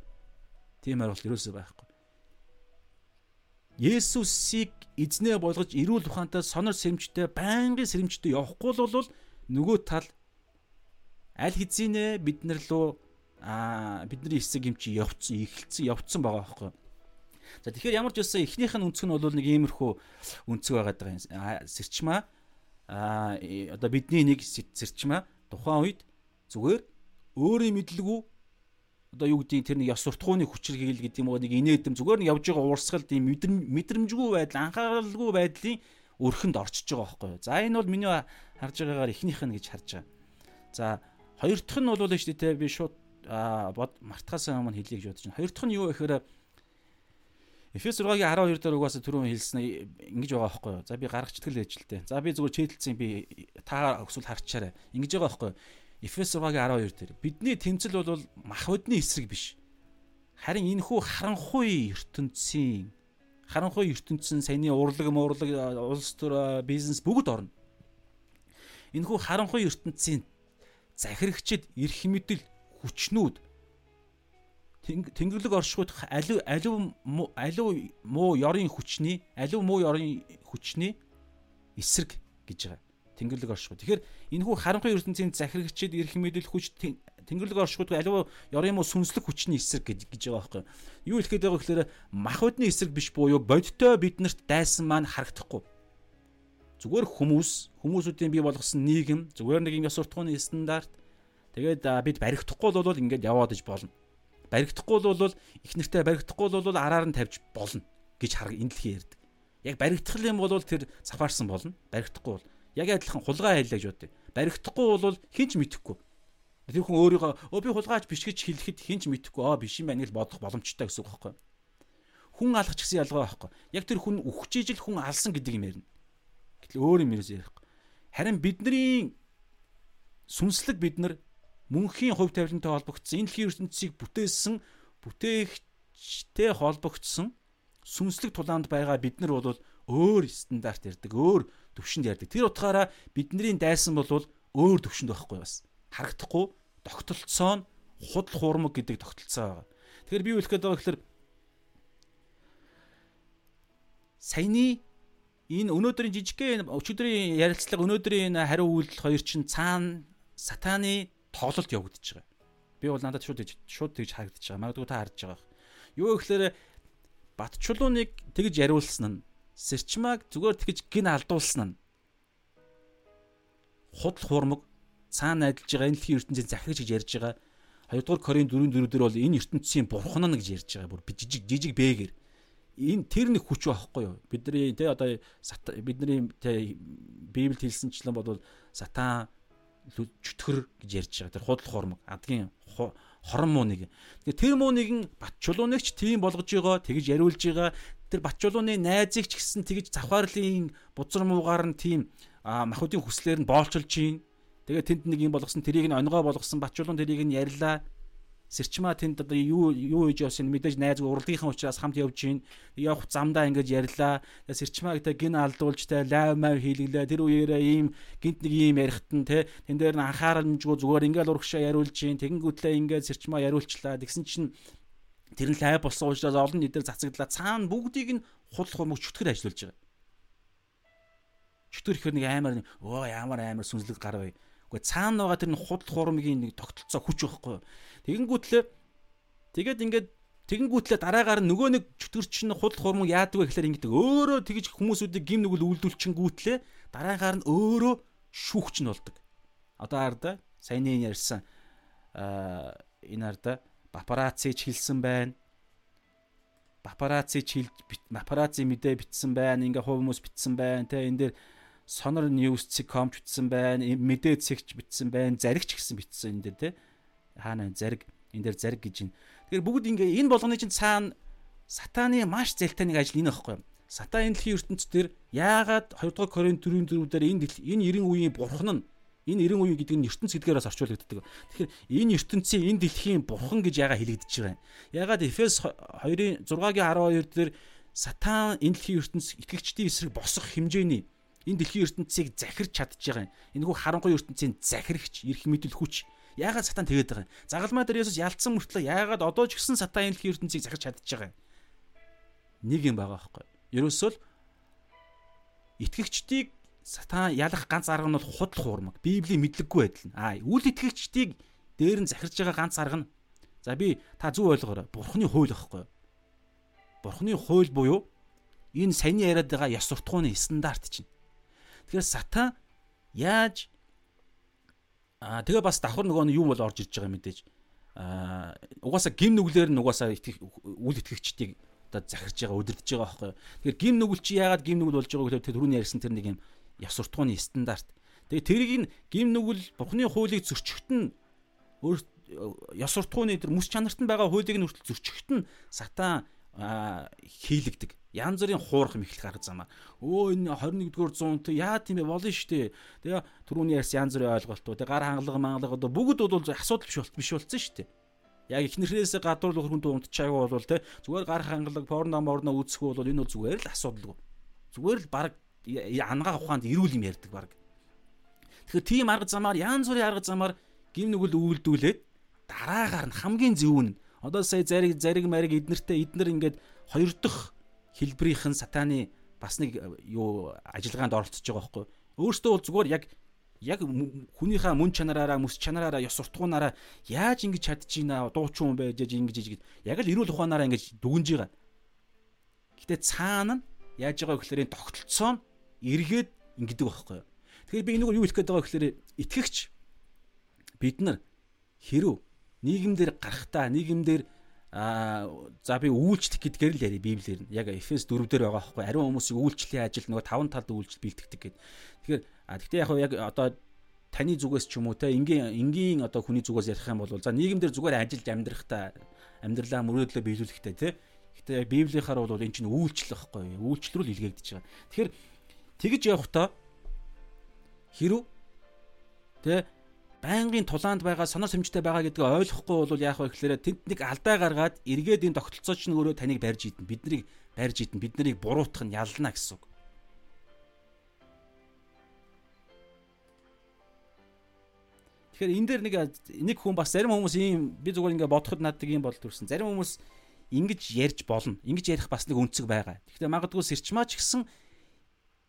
S1: Тийм ойлголт юусоо байхгүй. Есүсийг эзнээ болгож эрүүл ухаантай сонор сэрэмжтэй байнгын сэрэмжтэй явахгүй бол нөгөө тал аль хэзээ бид нар руу а бидний эсэг юм чи явцсан ихэлцэн явцсан байгаа байхгүй. За тэгэхээр ямар ч байсан эхнийх нь өнцг нь бол нэг иймэрхүү өнцг байгаад байгаа юм. Сэрчмаа а одоо бидний нэг сэрчмаа тухайн үед зүгээр өөрийн мэдлгүй одоо юу гэдгийг тэр нэг ёс суртахууны хүчрхийл гэдэг юм уу нэг инээдэм зүгээр нэг явж байгаа уурсгал тийм мэдрэмжгүй байдал анхааралгүй байдлын өрхөнд орчиж байгаа байхгүй юу. За энэ бол миний харж байгаагаар эхнийх нь гэж харж байгаа. За хоёр дахь нь бол шүү дээ би шууд бод мартахаас өмнө хэлье гэж бодож байна. Хоёр дахь нь юу гэхээр Эфес 6-гийн 12 дээр угаасаа түрүүн хэлсэн ингэж байгаа байхгүй юу. За би гаргаж итгэл ээж л дээ. За би зүгээр чэйдэлцэн би та өсвөл харчаарай. Ингэж байгаа байхгүй юу. Эфес 6-гийн 12 дээр бидний тэмцэл бол мах бодны эсрэг биш. Харин энэхүү харанхуй ертөнцийн харанхуй ертөнцийн саяны урлаг муурлаг улс төр бизнес бүгд орно. Энэхүү харанхуй ертөнцийн захирагчид эрх мэдэл хүчнүүд тэнгэрлэг оршихуйд алив алив алив муу ёрын хүчний алив муу ёрын хүчний эсрэг гэж байгаа. Тэнгэрлэг оршихуй. Тэгэхээр энэхүү харанхуй ертөнцийн захирагчид эрх мэдэл хүч тэнгэрлэг оршихуйд алив ёрын муу сүнслэг хүчний эсрэг гэж гэж байгаа байхгүй. Юу хэлэхэд байгаа гэхээр мах бодны эсрэг биш буюу бодиттой биднэрт дайсан маань харагдахгүй. Зүгээр хүмүүс хүмүүсүүдийн бий болгосон нийгэм зүгээр нэг ёс суртахууны стандарт тэгээд бид баригдахгүй бол ингээд яваад иж болно баригдахгүй бол их нэртэй баригдахгүй бол араар нь тавьж болно гэж хараг энэ дэлхий ярьдаг. Яг баригдах юм бол тэр сафаарсан болно. Баригдахгүй бол яг адилхан хулгай хайлаа гэж бодъё. Баригдахгүй бол хинч мэдэхгүй. Тэр хүн өөрийгөө өө би хулгайч биш гэж хэлэхэд хинч мэдэхгүй аа биш юм байна гэж бодох боломжтой гэсэн үг байхгүй. Хүн алгах гэсэн ялгаа байхгүй. Яг тэр хүн үхчихэж л хүн алсан гэдэг юм ярина. Гэтэл өөр юм ярихгүй. Харин бидний сүнслэг бид нар мөнхийн хувь тавилантай холбогдсон энэ дэлхийн ертөнцийг бүтээсэн бүтээгчтэй холбогдсон сүнслэг тулаанд байгаа бид нар бол өөр стандарт ярддаг, өөр төвшөнд ярддаг. Тэр утгаараа бидний дайсан бол өөр төвшөнд байхгүй бас. Харагдахгүй тогтолцоо нь худал хуурмаг гэдэг тогтолцоо байгаа. Тэгэхээр би хэлэх гээд байгаа гэхээр саяны энэ өнөөдрийн жижигхэн өчигдрийн ярилцлага өнөөдрийн энэ хариу үйлдэл хоёр чинь цаана сатаны тоглолт явагдаж байгаа. Би бол надад шууд шууд тэгж харагдаж байгаа. Магадгүй та харж байгаа. Юу гэхээр Батчулууныг тэгж яриулсан нь Сэрчмаг зүгээр тэгж гин алдуулсан нь худал хуурмаг цаана найдалж байгаа энэ дэлхийн ертөнцийн захирагч гэж ярьж байгаа. Хоёрдугаар Корин 4-4 дээр бол энэ ертөнцийн бурхан нь гэж ярьж байгаа. Бүр жижиг жижиг бээгэр энэ тэр нэг хүч байхгүй юу? Бидний тэ одоо бидний тэ Библиэд хэлсэнчлэн бол сатан чөтгөр гэж ярьж байгаа. Тэр худал хормог адгийн хорон муу нэг. Тэгээ тэр муу нэгэн бат чулуунагч тийм болгож байгаа, тэгж яриулж байгаа. Тэр бат чулууны найзыг ч гэсэн тэгж завхаарлын бузар муугаар нь тийм махуудын хүслээр нь боолчилж гин. Тэгээ тэнд нэг юм болгосон тэрийг нь онгоо болгосон бат чулуун тэрийг нь ярьлаа. Сэрчмаа тэнд одоо юу юу хийж явсан мэдээж найз урлагийнхаа учраас хамт явж гин явах замдаа ингэж ярьлаа. Сэрчмаа гэдэг гин алдуулж те лайв мав хийлгэлээ. Тэр үеэрээ ийм гинт нэг ийм ярихт нь те тэн дээр нь анхаарамжгүй зүгээр ингээл урагшаа яриулж гин тэгэнгүүтлээ ингээд сэрчмаа яриулчлаа. Тэгсэн чинь тэр нь лайв болсон учраас олон нийтээр цацагдлаа. Цаана бүгдийг нь худал хумог чөтгөр ажиллуулж байгаа. Чөтгөр ихэр нэг амар өө ямар амар сүнслэг гар бай. Гэхдээ цаана байгаа тэр нь худал хуурмгийн нэг тогтолцоо хүч байхгүй? Тэгэнгүүтлээ тэгээд ингээд тэгэнгүүтлээ дараагаар нөгөө нэг чөтгөрч нь худал хурмын яадаг вэ гэхээр ингээд өөрөө тэгж хүмүүсүүдийг гим нүгэл үйлдүүлчихэнгүүтлээ дараагаар нь өөрөө шүүгч нь болдог. Одоо арда саяны ярьсан аа энэ арда папараци ч хэлсэн байна. папарацци чилж папарацци мэдээ битсэн байна. Ингээ хувь хүмүүс битсэн байна. Тэ энэ дээр сонор news цэг.com битсэн байна. Мэдээ цэгч битсэн байна. Заригч гэсэн битсэн энэ дээр тэ. Хаана зариг энэ дээр зариг гэж байна. Тэгэхээр бүгд ингээ энэ болгоны чинь цаана сатаны маш зэлтэй нэг ажил энэ байхгүй юу? Сатан энэ дэлхийн ертөнцийн дээр яагаад 2 дугаар Коринт 4-4 дээр энэ энэ 90 үеийн бурхан нь энэ 90 үеийн гэдэг нь ертөнц гэдгээрээс орчуулагддаг. Тэгэхээр энэ ертөнцийн энэ дэлхийн бурхан гэж яагаад хэлэгдэж байгаа юм? Яагаад Эфес 2-ын 6-гийн 12 дээр сатан энэ дэлхийн ертөнц итгэгчдийн эсрэг босох хэмжээний энэ дэлхийн ертөнцийг захирч чадж байгаа юм. Энэхүү харанхуй ертөнцийн захирагч, эрх мэдэл хүч яагаад сатан тэгээд байгаа юм? Загалмай дээр Есүс ялцсан мөртлөө яагаад одоо ч гэсэн сатан энэ дэлхийн ертөнцийг захирч чадж байгаа юм? Нэг юм байгаа байхгүй Ерөөсөө л итгэгчдийг сатан ялах ганц арга нь бол худал хуурмаг. Библийн мэдлэггүй байдал нь. Аа, үл итгэгчдийг дээр нь захирж байгаа ганц арга нь. За би та зөв ойлгоорой. Бурхны хууль байхгүй юу? Бурхны хууль буюу энэ саяны яриад байгаа ёс суртахууны стандарт чинь. Тэгэхээр сатан яаж аа тэгээ бас давхар нөгөө нь юу бол орж иж байгаа мэдээж аа угаасаа гим нүглэр нь угаасаа итгэх үл итгэгчдийг одоо захирж байгаа өдөрдөж байгаа байхгүй. Тэгэхээр гим нүгэл чи яагаад гим нүгэл болж байгааг гэхээр түрүүний ярьсан тэр нэг юм яв суртахууны стандарт. Тэгээ тэрийг нь гим нүгэл бурхны хуулийг зөрчихөт нь өөр яв суртахууны тэр мэс чанарт нь байгаа хуулийг нь хүртэл зөрчихөт нь сатан хийлэгдэг. Янз бүрийн хуурах мэхлэх арга замаа. Өө энэ 21-р зуунд яа тийм бэ болно шүү дээ. Тэгээ түрүүний ярьсан янз бүрийн ойлголтууд, гар хангалга, мангалга одоо бүгд бол асуудал биш болт биш болсон шүү дээ яг ихнэрээс гадуур хүнд унтчаагүй бол те зүгээр гар хангалаг порно морно үүсэхгүй бол энэ бол зүгээр л асуудалгүй. Зүгээр л баг ангаа ухаанд ирүүл юм ярьдаг баг. Тэгэхээр тийм арга замаар янз бүрийн арга замаар гим нүгэл үйлдүүлээд дараагаар нь хамгийн зөв нь одоо сая зариг зариг мариг эднэртэй эднэр ингээд хоёр дахь хэлбэрийнхэн сатаны бас нэг юу ажиллагаанд оролцож байгаа байхгүй. Өөртөө бол зүгээр яг яг хүнийхээ мөн чанараараа мэс чанараараа ёс суртахуунаараа яаж ингэж чадчихна дуучин хүн байж ингэж ингэж яг л эрүүл ухаанаараа ингэж дүгнж байгаа. Гэтэ цаана нь яаж байгаа гэхээр энэ тогтолцоо нь эргээд ингэдэг байхгүй. Тэгэхээр би энийг юу хэлэх гээд байгаа гэхээр итгэгч бид нар хэрв нийгэмдэр гарахтаа нийгэмдэр а за би үйлчлэх гэдгээр л яри библиэр нь яг Эфес 4 дээр байгаа байхгүй ариун хүмүүсийг үйлчлэлийн ажил нөгөө таван талд үйлчлэл бэлтгэдэг гэд. Тэгэхээр А гэхдээ яг яг одоо таны зүгээс ч юм уу те энгийн энгийн одоо хүний зүгээс ярих юм бол за нийгэмдэр зүгээр ажиллаж амьдрах та амьдралаа мөрөөдлөө биелүүлэхтэй те. Гэхдээ библийнхаар бол эн чинь үйлчлэл юу? Үйлчлэл рүү илгээгдэж байгаа. Тэгэхээр тэгж явахдаа хэрв те байнгын тулаанд байгаа сонор сэмжтэй байгаа гэдгийг ойлгохгүй бол яах вэ гэхээр тэнд нэг алдаа гаргаад эргээд энэ тогтолцоо чинь өөрөө таныг барьж идэн биднийг барьж идэн бид нарыг буруутгах нь ялна гэсэн үг. Тэгэхээр энэ дээр нэг нэг хүн бас зарим хүмүүс ийм би зүгээр ингээ бодоход надад ийм бодол төрсэн. Зарим хүмүүс ингэж ярьж болно. Ингэж ярих бас нэг үнцэг байгаа. Гэхдээ магадгүй сэрчмаач гэсэн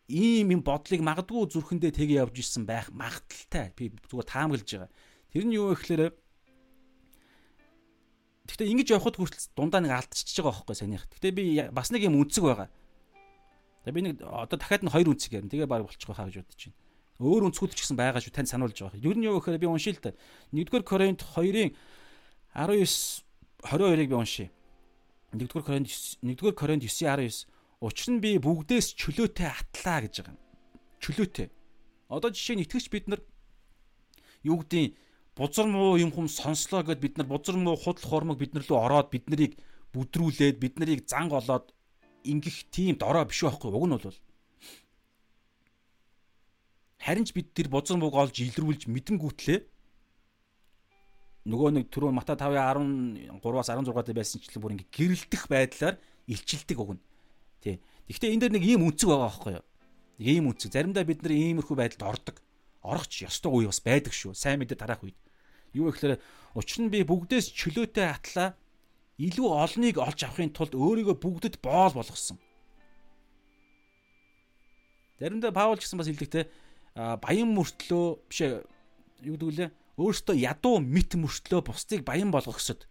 S1: ийм юм бодлыг магадгүй зүрхэндээ тгээ явж ирсэн байх магадaltaй. Би зүгээр таамаглаж байгаа. Тэр нь юу вэ гэхээр Гэхдээ ингэж явхад хүртэл дундаа нэг алдчихж байгаа байхгүй санийх. Гэхдээ би бас нэг юм үнцэг байгаа. Тэгээ би нэг одоо дахиад нь хоёр үнцэг ярина. Тэгээ баг болчих байхаа гэж бодож байна өөр өнцгүүд ч гэсэн байгаа шүү тань сануулж байгаа. Юу нь юу гэхээр би уншил та. 1-р Коринт 2-ын 19 22-ыг би уншия. 1-р Коринт 1-р Коринт 9-19 Учир нь би бүгдээс чөлөөтэй атлаа гэж байгаа юм. Чөлөөтэй. Одоо жишээ нь итгэж бид нар юу гэдгийг бузар муу юм хүм сонслоо гэд бид нар бузар муу худал хормог бид нар лөө ороод бид нарыг бүдрүүлээд бид нарыг занг олоод ингэх тийм дорой биш байхгүй уг нь бол Харин ч бид тэр бузар мууг олж илрүүлж мэдэнгүүтлээ нөгөө нэг түрүү Мата 5:13-аас 16 дээр байсанчлан бүр ингээ гэрэлтэх байдлаар илчилдэг өгнө. Тий. Гэхдээ энэ дээр нэг ийм үнцэг байгаа байхгүй юу? Ийм үнцэг. Заримдаа бид нар иймэрхүү байдалд ордог. Орохч ёстой үе бас байдаг шүү. Сайн мэдээ дараах үед. Юу гэхээр учир нь би бүгдээс чөлөөтэй атлаа илүү олныг олж авахын тулд өөрийгөө бүгдэд боол болгосон. Заримдаа Паул ч гэсэн бас хэлдэг те баян мөртлөө биш юу гэдэг лээ өөртөө ядуу мэт мөртлөө бусдыг баян болгохсод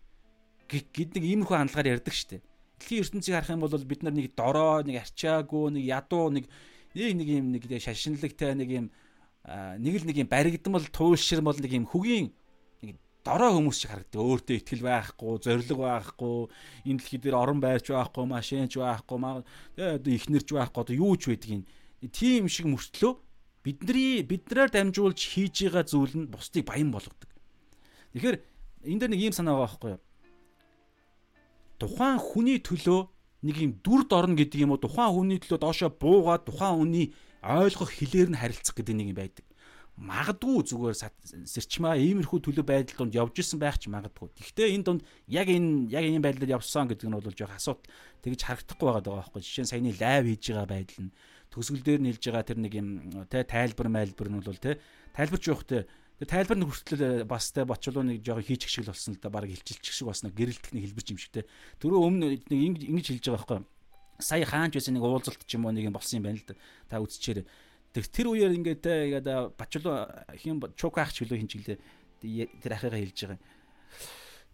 S1: гэд нэг иймэрхүү хандлагаар ярьдаг штеп. Дэлхийн ертөнцийг харах юм бол бид нар нэг дорой, нэг арчаагүй, нэг ядуу, нэг нэг юм нэг шашинлагтай нэг юм нэг л нэг юм баригдмал туйлширмал нэг юм хөгийн нэг дорой хүмүүс шиг харагддаг. Өөртөө ихтгэл байхгүй, зориг байхгүй, энэ дэлхий дээр орон байрч байхгүй, машинч байхгүй, тэгээ ихнэрч байхгүй, одоо юу ч байдгийг. Тийм шиг мөртлөө бидний биднээр дамжуулж хийж байгаа зүйл нь бусдыг баян болгодог. Тэгэхээр энэ дээр нэг ийм санаа байгаа байхгүй юу? Тухайн хүний төлөө нэг юм дүр дорно гэдэг юм уу? Тухайн хүний төлөө доошоо буугаад тухайн хүний ойлгох хэлээр нь харилцах гэдэг нэг юм байдаг магадгүй зүгээр сэрчмаа иймэрхүү төлөв байдал донд явж исэн байх ч магадгүй. Гэхдээ энэ донд яг энэ яг энэ байдлаар явсан гэдэг нь бол жоох асуудал тэгж харагдахгүй байгаа байхгүй. Жишээ нь саяны лайв хийж байгаа байдал нь төсгөл дээр нь хэлж байгаа тэр нэг юм тэ тайлбар майлбар нь бол тэ тайлбарч явахтай тэр тайлбар нь хүртэл бас тэ бочлоо нэг жоох хийчих шиг л болсон л да баг хилчилчих шиг бас нэг гэрэлтэх нэг хэлбэрч юм шиг тэ. Түрүү өмнө нэг ингэж хэлж байгаа байхгүй. Сая хаанч байсан нэг уулзалт ч юм уу нэг юм болсон юм байна л да. Та үзчихээрэй Тэр тэр үеэр ингээд те ингээд бачлуу хин чукаах ч билүү хин ч гэлээ тэр ахыгаа хэлж байгаа.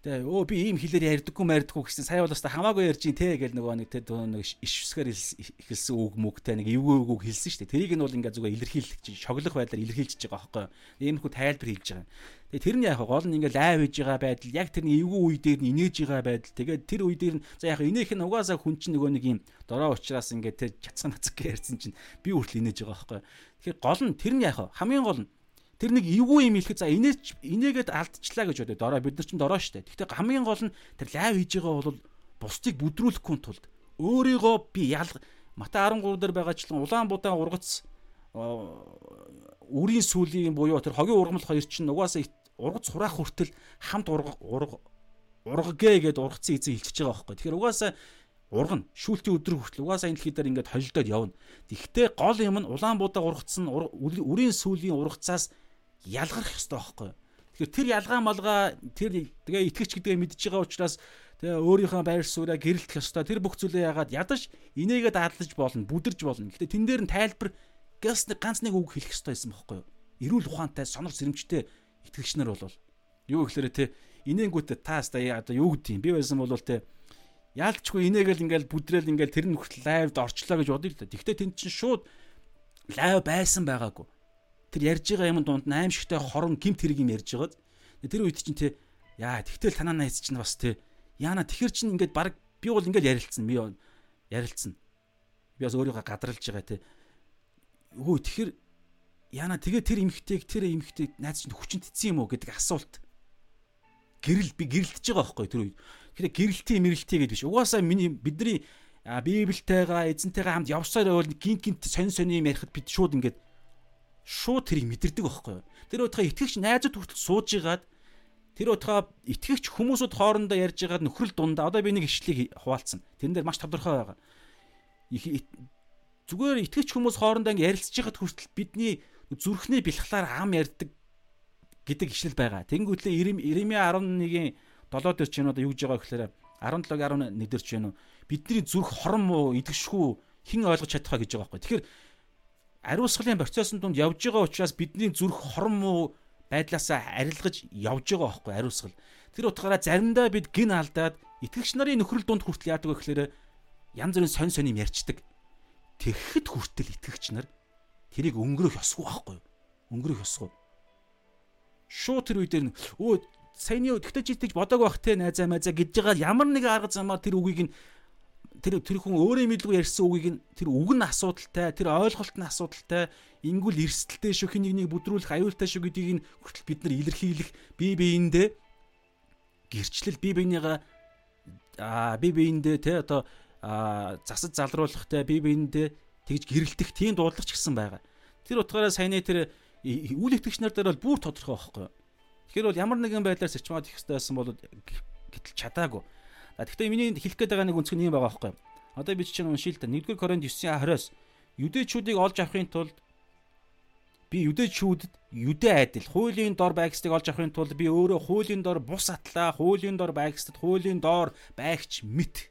S1: Тэгээ өө би ийм хэлээр ярьдаггүй мэрдаггүй гэсэн сая бол өстой хамаагүй ярьж ин те гэл нөгөө нэг те нэг иш үсгээр ихэлсэн үг мүгтэй нэг эвгүй үг хэлсэн шүү дээ. Тэрийг нь бол ингээд зүгээр илэрхийлэх чинь шоглох байдлаар илэрхийлж байгаа байхгүй. Иймэрхүү тайлбар хэлж байгаа. Тэгээ тэр нь яг гол нь ингээд лайв хийж байгаа байдал яг тэрний эвгүй үе дээр нь инээж байгаа байдал. Тэгээд тэр үе дээр нь за яг инээх нь угаасаа хүн чинь нөгөө нэг юм дорой уучраас ингээд те чацхан нацг ярьсан чинь би хүртэл инээж байгаа байхгүй. Тэгэхээр гол нь тэр нь яг хамгийн гол нь тэр нэг эвгүй юм хэлэхэд за инээч инээгээд алдчихлаа гэж бодё. Дорой бид нар чинь дорой штэ. Гэхдээ хамгийн гол нь тэр лайв хийж байгаа бол бусдыг бүдрүүлэхгүй тулд өөрийгөө би ялга Матай 13 дээр байгаачлан Улаанбуудаа ургац үрийн сүлийн буюу тэр хогийн ургамал хоёр чинь угаасаа ургац хураах хүртэл хамт урга ургагээ гэд ургацсан эзэн хэлчихэж байгаа байхгүй. Тэгэхээр угаасаа ургана. Шүүлтийн өдрөг хүртэл угаасаа энэ дэлхий дээр ингээд холилдоод явна. Тэгвэл гол юм нь Улаанбуудаа ургацсан үрийн сүлийн ургацаас ялгарх ёстой байхгүй юу? Тэгэхээр тэр ялгаа малгаа тэр тэгээ итгэж гэдгээ мэдж байгаа учраас тэгээ өөрийнхөө байр сууриа гэрэлтэх ёстой. Тэр бүх зүйлээ яагаад ядаж инээгээд дадлаж болно, бүдэрж болно. Гэхдээ тэн дээр нь тайлбар ганц нэг ганц нэг үг хэлэх ёстой байсан байхгүй юу? Эрүүл ухаантай, сонор сэрэмжтэй итгэгч нар бол юу гэхээр те инээнгүүтээ таас та одоо юу гэдэг юм. Би байсан бол те яалчгүй инээгээл ингээл бүдрээл ингээл тэр нь хүртэл лайвд орчлоо гэж бодъё л да. Тэгвэл тэн чинь шууд лайв байсан байгаагүй тэр ярьж байгаа юм дунд аимшигтай хорон гимт хэрэг юм ярьж байгаад тэр үед чинь те яа тэгтэл танаа найз чинь бас те яана тэгэхэр чинь ингээд баг би бол ингээд ярилцсан би ярилцсан. Би бас өөрийгөө гадралж байгаа те өө тэгэхэр яана тэгээ тэр эмхтэйг тэр эмхтэйг найз чинь хүчин тцсэн юм уу гэдэг асуулт. Гэрэл би гэрэлтэж байгаа байхгүй тэр үед. Тэгэхээр гэрэлтийн мэрэлтий гэдэг биш. Угаасаа миний бидний библитэйгаа эзэнтэйгээ хамт явсаар байвал гинт гинт сонь сонь юм ярихад бид шууд ингээд шууд тэрийг мэдэрдэг байхгүй юу. Тэр утгаа итгэгч найзууд хүртэл сууж игаад тэр утгаа итгэгч хүмүүсүүд хоорондоо ярьж байгаад нөхрөл дундаа одоо би нэг ишлийг хуваалцсан. Тэрэн дээр маш тодорхой байгаа. Зүгээр итгэгч хүмүүс хоорондоо ингэ ярилцж байгаад хүртэл бидний зүрхний бэлхлаар ам ярьдаг гэдэг ишлэл байгаа. Тэнгүүтлээ Иремья 11-ийн 7 дээр чинь одоо юу гэж байгаа гэхээр 17 11 дээр чинь бидний зүрх хорон муу идэвшгүй хэн ойлгож чадах вэ гэж байгаа байхгүй. Тэгэхээр ариусгалын процессын дунд явж байгаа учраас бидний зүрх хорон муу байдлаасаа арилгаж явж байгаа байхгүй ариусгал. Тэр утгаараа заримдаа бид гин алдаад итгэгч нарын нөхрөл дунд хүртэл яадаг гэхээр янз бүрийн сонь сонь юм ярьцдаг. Тэгэхэд хүртэл итгэгч нар тэрийг өнгөрөх ёсгүй байхгүй юу? Өнгөрөх ёсгүй. Шууд тэр үе дээр өө саяны чи тэгж бодог байх те найзаа майзаа гэж байгаа ямар нэг арга замаар тэр үгийг нь тэр тэр хүн өөрөө мэдлгүй ярьсан үгийг нь тэр үг нь асуудалтай, тэр ойлголт нь асуудалтай, ингүүл эрсдэлтэй шүү хин нэг нэг бүдрүүлэх аюултай шүү гэдгийг нь хүртэл бид нар илэрхийлэх бие биендээ гэрчлэл бие биенийгаа аа бие биендээ те одоо засаж залруулах те бие биендээ тэгж гэрэлтэх тийм дуудлага ч гэсэн байгаа. Тэр утгаараа саяны тэр үйл итгэгч нар дээр бол бүр тодорхой байхгүй. Тэгэхээр бол ямар нэгэн байдлаар сэрчмаад их хэрэгтэй байсан бол гэтэл чадаагүй. А гэхдээ миний хэлэх гээд байгаа нэг үнцг нь юм байгаа байхгүй. Одоо би чинь уншил та. 1-р Коринт 9:20-оос юдэчүүдийг олж авахын тулд би юдэчүүдэд юдэ айдал хуулийн дор байгстыг олж авахын тулд би өөрөө хуулийн дор бус атлаа хуулийн дор байгстад хуулийн дор байгч мэт.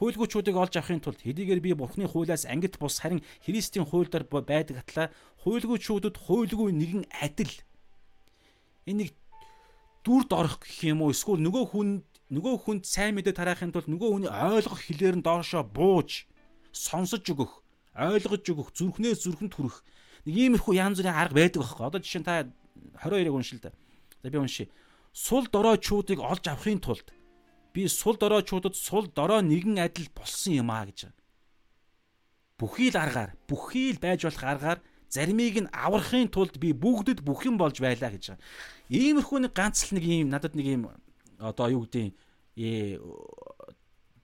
S1: Хуйлгуучуудыг олж авахын тулд хэдийгээр би бурхны хуулиас ангит бус харин Христийн хууль дор байдаг атлаа. Хуйлгуучуудад хуйлгүй нэгэн адил энийг дүрд орох гэх юм уу? Эсвэл нөгөө хүнд нөгөө хүнд сайн мэдээ тараахын тулд нөгөө хүний ойлгох хэлээр нь доошоо бууж сонсож өгөх, ойлгож өгөх, зүрхнээс зүрхэнд хүрэх нэг иймэрхүү янз бүрийн арга байдаг байхгүй. Одоо жишээ нь та 22-ыг уншил да. За би уншия. сул дороочуудыг олж авахын тулд би сул дороочуудад сул дорой нэгэн адил болсон юм а гэж. Бүхий л аргаар, бүхий л байж болох аргаар заримыг нь аврахын тулд би бүгдэд бүх юм болж байлаа гэж. Иймэрхүү нэг ганц л нэг юм надад нэг юм одоо юу гэдэг ээ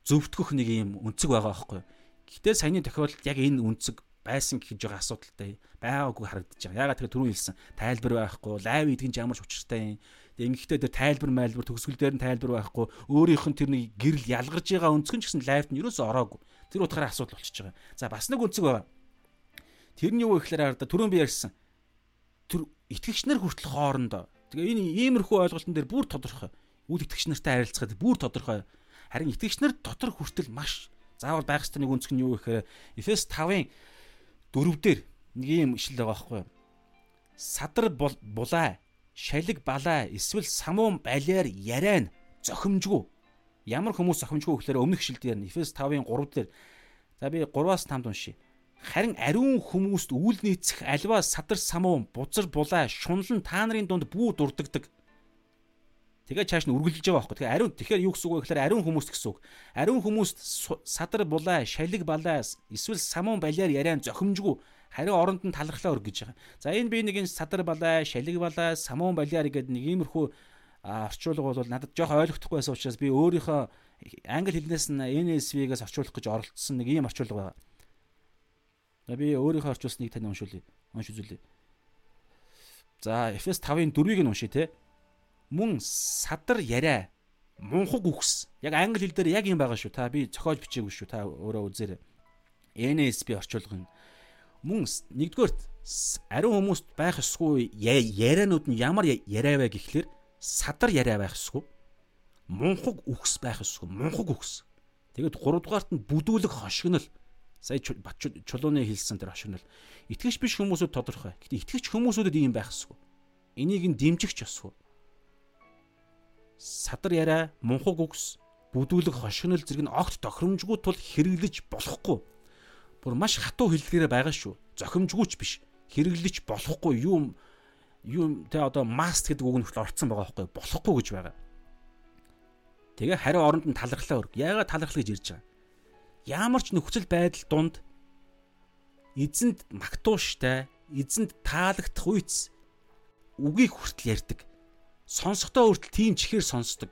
S1: зөвтгөх нэг юм өнцөг байгаа байхгүй. Гэтэ саяны тохиолдолд яг энэ өнцөг байсан гэж байгаа асуудалтай байгаагүй харагдаж байгаа. Ягаад тэгэхээр түрүү хэлсэн тайлбар байхгүй, лайв идэх ямар ч учиртай юм. Тэгээ ингэхдээ тэр тайлбар майлбар төгсгөл дээр нь тайлбар байхгүй, өөрийнх нь тэр нэг гэрэл ялгарж байгаа өнцгөн ч гэсэн лайвд нь ерөөсөө ороогүй. Тэр утгаараа асуудал болчихж байгаа. За бас нэг өнцөг байгаа. Тэрний юу гэхээр хараа түрүүн би ярьсан. Тэр итгэгч нар хүртэл хоорондоо. Тэгээ энэ иймэрхүү ойлголтын дээр бүр тодорхой. Үл итгэгч нартай харилцахад бүр тодорхой. Харин итгэгч нар дотор хүртэл маш заавал байх ёстой нэг өнцг нь юу гэхээр Эфес 5-ын 4 дээр нэг юм ишлэл байгаа байхгүй юу? Садар булаа, шалиг балаа, эсвэл самуун балиар яриан зохимжгүй. Ямар хүмүүс зохимжгүй гэхээр өмнөх ишлэл дээр Эфес 5-ын 3 дээр за би 3-аас 5 уншия. Харин ариун хүмүүст үйл нийцэх альва садар самуун, бузар булаа, шунлан та нарын дунд бүү дурддагдаг Тэгээ чааш нь үргэлжилж байгаа байхгүй. Тэгээ ариун тэгэхээр юу гэсэн үг вэ гэхээр ариун хүмүүс гэсэн үг. Ариун хүмүүст садар булаа, шалиг балаа, эсвэл самуун балиар яриан зохимжгүй хариу оронд нь талархлаа өргөж байгаа. За энэ би нэг энэ садар балаа, шалиг балаа, самуун балиар гэдэг нэг иймэрхүү орчуулга бол надад жоох ойлгохдохгүй байсан учраас би өөрийнхөө англи хэлнээс нь NSV-гээс орчуулах гэж оролцсон нэг ийм орчуулга байгаа. За би өөрийнхөө орчуулсныг тань уншуулъя. Унш үзүүлье. За Эфес 5-ын 4-ыг нь уншия те мөн садар яриа мунхаг үхс. Яг англи хэл дээр яг юм байгаа шүү. Та би зохиож бичээгүй шүү. Та өөрөө үзээрэй. NSB орчуулга нь мөн нэгдүгээрт ариун хүмүүст байх ёсгүй ярианууд нь ямар яриа вэ гэхлээр садар яриа байх ёсгүй. Мунхаг үхс байх ёсгүй. Мунхаг үхс. Тэгээд гуравдугаарт нь бүдүүлэг хошигнол. Сая чулууны хэлсэн тэр хошигнол. Итгэж биш хүмүүсүүд тодорхой. Гэтэ итгэж хүмүүсүүдэд ийм байх ёсгүй. Энийг нь дэмжигч ёсгүй садар яриа, мунхаг үгс, бүдүүлэг хошигнол зэрэг нь огт тохиромжгүй тул хэрэглэж болохгүй. Бүр маш хатуу хэллэгээрээ байгаа шүү. Зохимжгүйч биш. Хэрэглэж болохгүй юм юм тэ одоо маст гэдэг үг нь хүртэл орцсон байгаа байхгүй болохгүй гэж байгаа. Тэгээ хариу оронд нь талархлаа өрг. Яагаад талархлаа гэж ирж байгаа? Ямар ч нөхцөл байдал дунд эзэнд магтууштай, эзэнд таалагдах үйц үгийг хүртэл ярьдаг сонсохдоо хүртэл тийм чихээр сонсдог.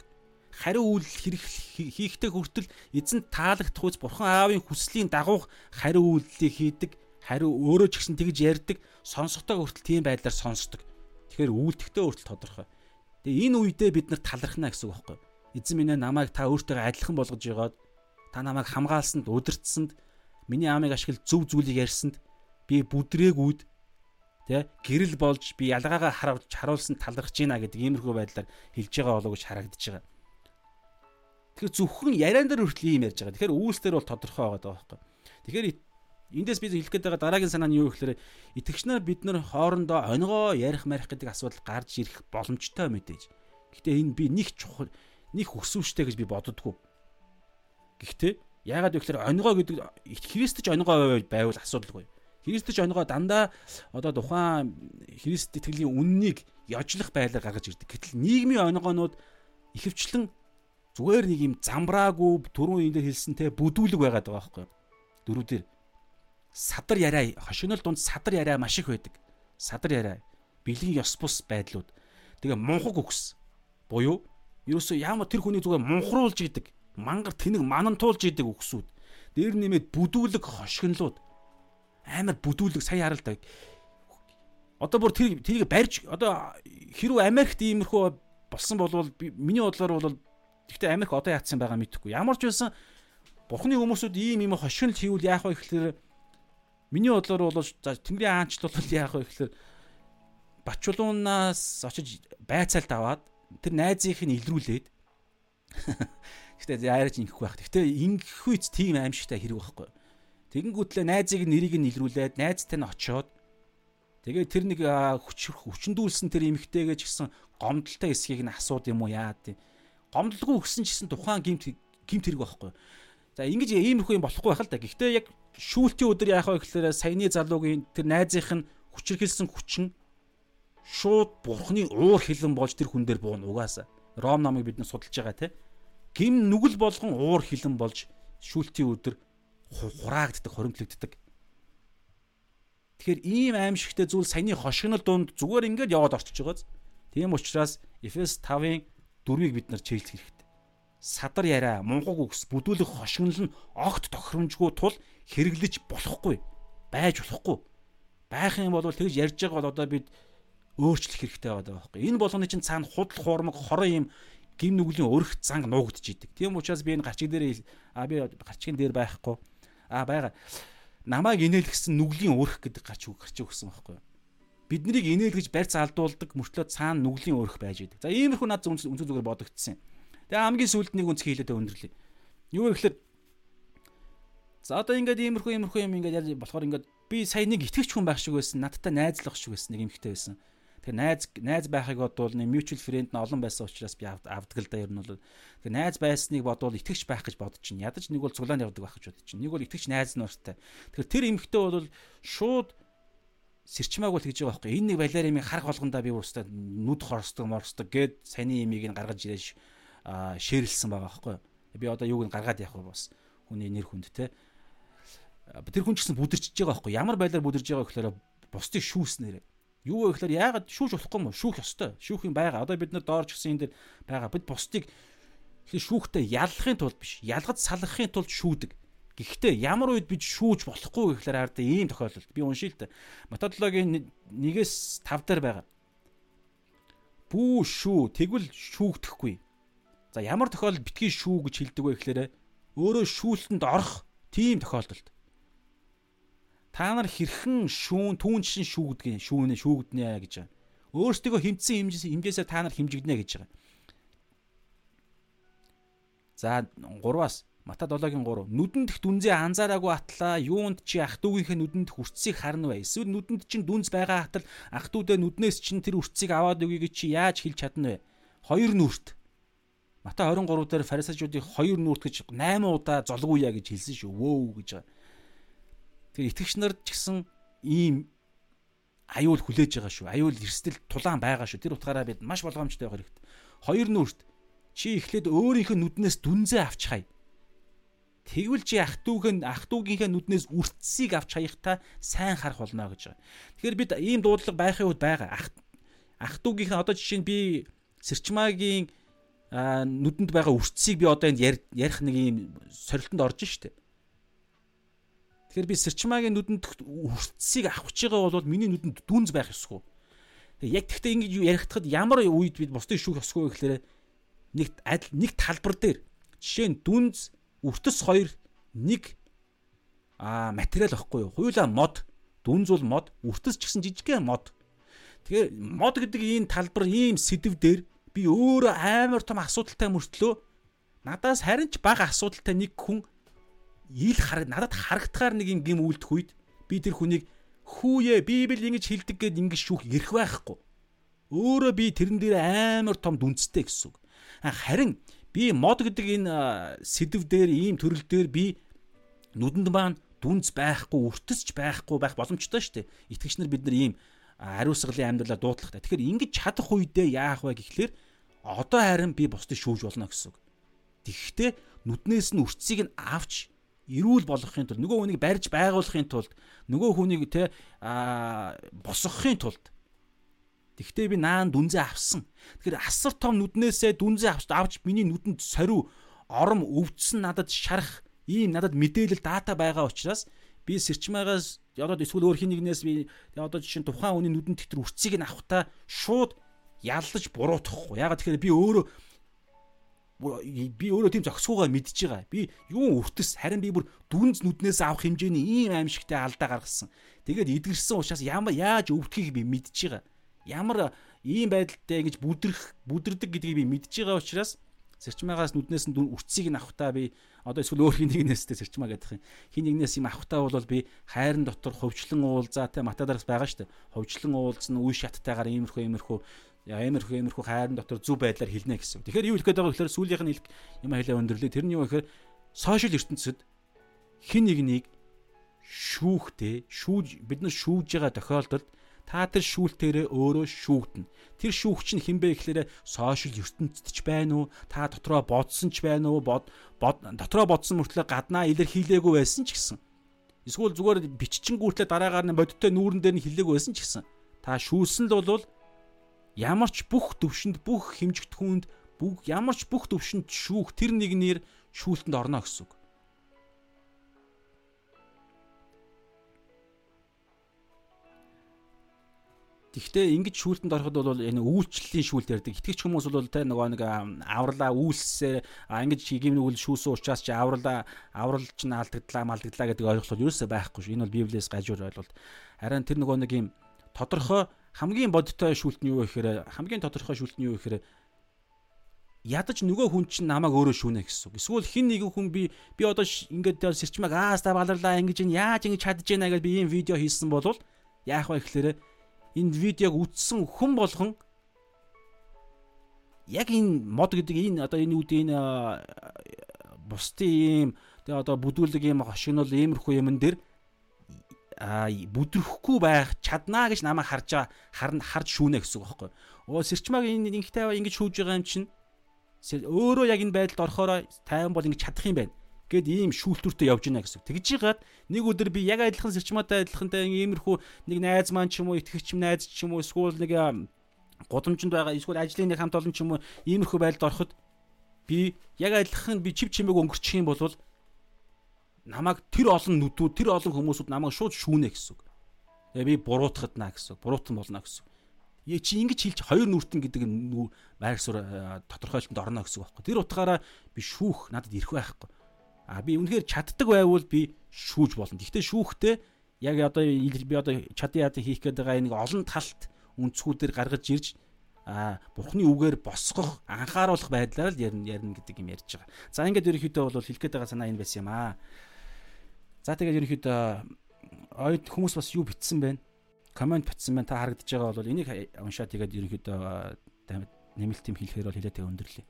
S1: Хариу үйлдэл хийхдээ хүртэл эзэнт таалагдах үз бурхан аавын хүслийн дагуух хариу үйлдэлийг хийдэг. Хариу өөрөө ч гэсэн тэгж ярьдаг. Сонсохдоо хүртэл тийм байдлаар сонсдог. Тэгэхээр үйлдэхдээ хүртэл тодорхой. Тэгээ энэ үедээ бид нар талархна гэсэн үг байхгүй юу? Эзэн минь намайг та өөртөө адилхан болгож байгаад та намайг хамгаалсанд, удирдсанд, миний амийг ашигла зөв зүйлийг ярьсанд би бүдрээгүйд Тэ гэрэл болж би ялгаагаа харуулж харуулсан талархаж байна гэдэг иймэрхүү байдлаар хэлж байгаа болоо гэж харагдаж байгаа. Тэгэхээр зөвхөн яриан дээр хүртэл ийм ярьж байгаа. Тэгэхээр үйлсдэр бол тодорхой байгаа даа байхгүй. Тэгэхээр эндээс би хэлэх гээд байгаа дараагийн санаа нь юу гэхээр итгэгчнэр бид нар хоорондоо онигоо ярих марих гэдэг асуудал гарч ирэх боломжтой мэдээж. Гэхдээ энэ би нэг чухал нэг өсвөштэй гэж би боддгоо. Гэхдээ яагаад вэ гэхээр онигоо гэдэг Христч онигоо байвал асуудалгүй. Христч онгоо дандаа одоо тухайн Христ итгэлийн үннийг ёжлох байдлаар гаргаж ирдэг. Гэтэл нийгмийн онгоонууд ихэвчлэн зүгээр нэг юм замбраагүй түрүүн энэ дээр хэлсэнтэй бүдүүлэг байгаад байгаа байхгүй юу? Дөрөв дээр садар яриа хошигнол дунд садар яриа маш их байдаг. Садар яриа бэлгийн ёс бус байдлууд. Тэгээ мунхаг үгс буюу ерөөсөө яамаа тэр хүний зүгээр мунхруулж идэг. Мангар тэнэг манантуулж идэг үгсүүд. Дээр нэмээд бүдүүлэг хошигнолууд амар бүдүүлэг сая харал та. Одоо бүр тэр тэрийг барьж одоо хэрүү Америкт иймэрхүү болсон болвол миний бодлоор бол гэхдээ Америк одоо яатсан байгаа мэдэхгүй. Ямар ч байсан бурхны хүмүүсүүд ийм ийм хошигнол хийвэл яах вэ гэхээр миний бодлоор бол за Тэнгэрийн аанчд бол яах вэ гэхээр Бачулуунаас очиж байцаалт аваад тэр найзыг нь илрүүлээд Гэтэ яарч ингэхгүй байх. Гэтэ ингэх үйц тийм аимшигтай хэрэг байхгүй. Тэгэнгүүтлээ найзыг нэрийг нь илрүүлээд найзтай нь очиод тэгээ тэр нэг хүч хүчндүүлсэн тэр эмэгтэйгээ ч гэсэн гомдолтой эсхийг нь асууд юм уу яа гэдэг. Гомдлгүй өгсөн ч гэсэн тухайн гимт гимт хэрэг байхгүй. За ингэж иймэрхүү юм болохгүй байх л да. Гэхдээ яг шүүлтийн өдөр яах вэ гэхээр саяны залуугийн тэр найзынх нь хүчрхэлсэн хүчин шууд бурхны уур хилэн болж тэр хүн дээр бууна угаасаа. Ром намыг бид нар судалж байгаа те. Гим нүгэл болгон уур хилэн болж шүүлтийн өдөр хураагддаг, хоримтлагддаг. Тэгэхээр ийм аимшигтэй зүйл саяны хошигнол дунд зүгээр ингээд яваад орчиж байгааз. Тийм учраас Эфес 5-ын 4-ыг бид нар чийлэх хэрэгтэй. Садар яриа, мунгаг үгс, бүдүүлэх хошигнол нь огт тохиромжгүй тул хэрэглэж болохгүй, байж болохгүй. Байх юм бол тэгж ярьж байгаа бол одоо бид өөрчлөх хэрэгтэй байгаа байхгүй. Энэ болгоны чинь цаана худал хуурмаг хорон юм гим нүглийн өрх занг нуугдж идэг. Тийм учраас би энэ гарчиг дээр а би гарчгийн дээр байхгүй. А байгаа. Намайг инээлгсэн нүглийн өрх гэдэг гарч гарч өгсөн байхгүй. Биднийг инээлгэж барьц алдуулдаг мөртлөө цаана нүглийн өрх байж идэг. За иймэрхүү над үнс зүгээр бодогдсон. Тэгээ хамгийн сүүлд нэг үнцгий хэлээд өндөрлөе. Юу гэхээр За одоо ингээд иймэрхүү иймэрхүү юм ингээд болохоор ингээд би сая нэг итгэвч хүн байх шиг байсан. Надтай найзлах шиг байсан. Нэг эмхтэй байсан. Тэгэхээр найз найз байхыг бодвол нэг mutual friend нь олон байсан учраас би авдаг л да ер нь бол. Тэгэхээр найз байсныг бодвол итгэвч байх гэж бодож чинь. Ядаж нэг бол цуглаан явдаг байх гэж бодож чинь. Нэг бол итгэвч найз нь уртай. Тэгэхээр тэр эмхтэй бол шууд сэрчмааг бол тэгж байгаа байхгүй. Энэ нэг юм харах болгондоо би уустаа нүд хорсдог морсдог гэд саяны имийг нь гаргаж ирээж шээрэлсэн байгаа байхгүй. Би одоо юуг нь гаргаад явах вэ бас. Хүний нэр хүнд те. Тэр хүн ч гэсэн бүдэрчж байгаа байхгүй. Ямар байлаар бүдэрж байгаа гэхээр бусдыг шүүснээр Юу вэ гэхээр яагаад шүүж болохгүй юм шүүх ёстой. Шүүх юм байгаа. Одоо бид нар доорч гисэн энэ дэр байгаа. Бид бусдыг шүүхтэй ялахын тулд биш, ялгаж салгахын тулд шүүдэг. Гэхдээ ямар үед бид шүүж болохгүй гэхээр ард ийм тохиолдолд би уншия л та. Методологийн 1-ээс 5 дээр байгаа. Бүү шүү, тэгвэл шүүгдэхгүй. За ямар тохиолдолд битгий шүү гэж хэлдэг вэ гэхээр өөрөө шүүлтэнд орох тийм тохиолдолд та нар хэрхэн шүүн түүнчин шүүгдгийг шүүнэ шүүгднэ гэж байгаа. Өөрсдөө хэмтсэн хэмжээс хэмжээсээ та нар хэмжигднэ гэж байгаа. За 3-аас Мата 7-гийн 3. Нүдэнд их дүнзээ анзаараагүй атлаа юунд чи ах トゥ угийнхээ нүдэнд хүрцгийг харна вэ? Эсвэл нүдэнд чинь дүнз байгаа атал ах トゥ удаа нүднээс чинь тэр үрцгийг аваад өгье гэж чи яаж хэлж чадна вэ? Хоёр нүрт. Мата 23 дээр фарисеучуудыг хоёр нүрт гэж 8 удаа золгууя гэж хэлсэн шүү. Вөө гэж байгаа. Тэгэхээр итгэгч нар ч гэсэн ийм аюул хүлээж байгаа шүү. Аюул эрсдэл тулаан байгаа шүү. Тэр утгаараа бид маш болгоомжтой байх хэрэгтэй. Хоёр нүрт чи эхлээд өөрийнхөө нүднээс дүнзээ авч хай. Тэгвэл чи ах トゥ угийн ах トゥ угийнхээ нүднээс үрцсийг авч хаяхтаа сайн харах болно гэж байгаа. Тэгэхээр бид ийм дуудлага байхын үед байгаа. Ах ах トゥ угийнхээ одоо жишээ нь би Сэрчмагийн нүдэнд байгаа үрцсийг би одоо энд ярих нэг ийм сорилтонд орж штэ. Тэгэхээр би сэрчмаагийн нүдэнд хүртсийг авах байгаа бол миний нүдэнд дүнз байх ёсгүй. Тэгээ яг тэгтээ ингэж яригдахад ямар үед бид бусдыг шүүх ёсгүй гэхээр нэг адил нэг талбар дээр жишээ нь дүнз үртэс хоёр нэг а материал байхгүй юу? Хуйлаа мод, дүнз бол мод, үртэс ч гэсэн жижигхэн мод. Тэгэхээр мод гэдэг энэ талбар ийм сэдв дээр би өөрөө амар том асуудалтай мөртлөө надаас харин ч бага асуудалтай нэг хүн ил хараг надад харагдахаар нэг юм гим үлдэх үед би тэр хүнийг хүүе библ ингэж хэлдэг гэд ингэж шүүх эрх байхгүй. Өөрөө би тэрэн дээр амар том дүнцтэй гэсэн үг. Харин би мод гэдэг энэ сэдв дээр ийм төрөл дээр би нүдэнд маань дүнц байхгүй, үртэсч байхгүй байх боломжтой шүү дээ. Итгэгч нар бид нар ийм ариусгалын амьдралаа дуудлах. Тэгэхээр ингэж чадах үедээ яах вэ гэхлээр одоо харин би бусдыг шүүж болно гэсэн үг. Тэгэхдээ нүднээс нь үрцгийг нь авч эрүүл болгохын тулд нөгөө хүнийг барьж байгуулахын тулд нөгөө хүнийг те а босгохын тулд Тэгвэл би наан дүнзээ авсан. Тэгэхээр асар том нүднээсээ дүнзээ авч авч миний нүдэнд сорив ором өвдсөн надад шарах ийм надад мэдээлэл дата байгаа учраас би сэрчмаагаас одоо эсвэл өөр хин нэгнээс би одоо жишээ нь тухайн хүний нүдэнд тэр үрцгийг нь авахта шууд яллаж буруутгахгүй. Ягаад тэгэхээр би өөрөө би өөрөө тийм зохисгоогаа мэдж байгаа. Би юу өртөс харин би бүр дүнз нүднээс авах хэмжээний ийм аимшигтай алдаа гаргасан. Тэгээд эдгэрсэн учраас ямар яаж өвдөхийг би мэдж байгаа. Ямар ийм байдалтай ингэж бүдрэх бүдэрдэг гэдгийг би мэдж байгаа учраас сэрчмаагаас нүднээс нь үрцгийг нь авахтаа би одоо эсвэл өөр хин нэгнээстэй сэрчмаа гэдэг юм. Хин нэгнээс юм авахтаа бол би хайрын дотор хөвчлэн уулзаа те матадарс байгаа шүү дээ. Хөвчлэн уулзна үе шаттайгаар иймэрхүү иймэрхүү Ямархуу ямархуу хайрын дотор зөв байдлаар хэлнэ гэсэн. Тэгэхээр юу хэлэх гээд байгаа гэхээр сүүлийнх нь юм хэлээ өндөрлөө. Тэр нь юу гэхээр сошиал ертөнцид хин нэг нэг шүүхтэй, шүүж бид нар шүүж байгаа тохиолдолд Та тэр шүүлтээрээ өөрөө шүүгдэнэ. Тэр шүүгч нь хинбэ гэхээр сошиал ертөнцид ч байна уу? Та дотроо бодсон ч байна уу? Бод дотроо бодсон мөртлөө гаднаа илэрхийлээгүй байсан ч гэсэн. Эсвэл зүгээр биччихэнгүүтлээ дараагаар нь бодиттой нүүрэн дээр нь хилээг байсан ч гэсэн. Та шүүлсэн л бол ямар ч бүх төвшөнд бүх хэмжигдэхүүнд бүх ямар ч бүх төвшөнд шүүх тэр нэгнээр шүүлтэнд орно гэсэн үг. Гэхдээ ингэж шүүлтэнд ороход бол энэ үйлчлэлийн шүүлт ярьдаг. Итгэж хүмүүс бол те нөгөө нэг авралаа үйлсээ ингэж хийгим нүгэл шүүсэн учраас чи авралаа аврал ч наалдагдлаа малдагдлаа гэдэг ойлголт бол ерөөсөө байхгүй шүү. Энэ бол Библиэс гажуур ойлголт. Харин тэр нөгөө нэг юм тодорхой хамгийн бодиттой шүүлт нь юу гэхээр хамгийн тодорхой шүүлт нь юу гэхээр ядаж нөгөө хүн чинь намайг өөрөө шүүнэ гэсэн. Эсвэл хин нэгэн хүн би би одоо ингээд сэрчмэг ааста баларлаа ингэж яаж ингэж чадж яана гэж би ийм видео хийсэн бол яах вэ гэхээр энэ видеог үзсэн хүн болгон яг энэ мод гэдэг энэ одоо энэ үүд энэ бусдын ийм тэгээ одоо бүдүүлэг ийм хошигнол иймэрхүү юмн дээр бүдрэхгүй байх чаднаа гэж намайг харж харна харж шүүнэ гэсэн үг байхгүй. Оо сэрчмаг энэ ингэхтэй ингэж шүүж байгаа юм чинь өөрөө яг энэ байдалд орохороо тайван бол ингэж чадах юм байна гэд ийм шүүлтүүртэй явж гинэ гэсэн. Тэгж жигаад нэг өдөр би яг адилхан сэрчмаатай адилхантай иймэрхүү нэг найз маань ч юм уу итгэгч найз ч юм уу эсвэл нэг гудамжинд байгаа эсвэл ажлын нэг хамт олон ч юм уу иймэрхүү байдалд ороход би яг адилхан би чив чимээг өнгөрчих юм бол намайг тэр олон нүдүүд тэр олон хүмүүсүүд намайг шууд шүүнэ гэсэн үг. Тэгээ би буруутахад наа гэсэн. Буруутан болно гэсэн. Яа чи ингэж хэлж хоёр нүртэн гэдэг байр суурь тодорхойлолтод орно гэсэн үг байхгүй. Тэр утгаараа би шүүх надад ирэх байхгүй. А би үнэхээр чаддаг байвал би шүүж болно. Гэхдээ шүүхтэй яг одоо би одоо чадын яд хийх гээд байгаа нэг олон талт үнцгүүдээр гаргаж ирж а бурхны үгээр босгох анхааруулах байдлаар л ярина ярина гэдэг юм ярьж байгаа. За ингээд ерөнхийдөө бол хэлэх гээд байгаа санаа энэ байсан юм аа. За тэгээд ерөнхийдөө ойд хүмүүс бас юу битсэн бэ? Комент битсэн байна. Та харагдаж байгаа бол энийг уншаад тэгээд ерөнхийдөө нэмэлт юм хэлэхээр бол хилээтэй өндөрлөө.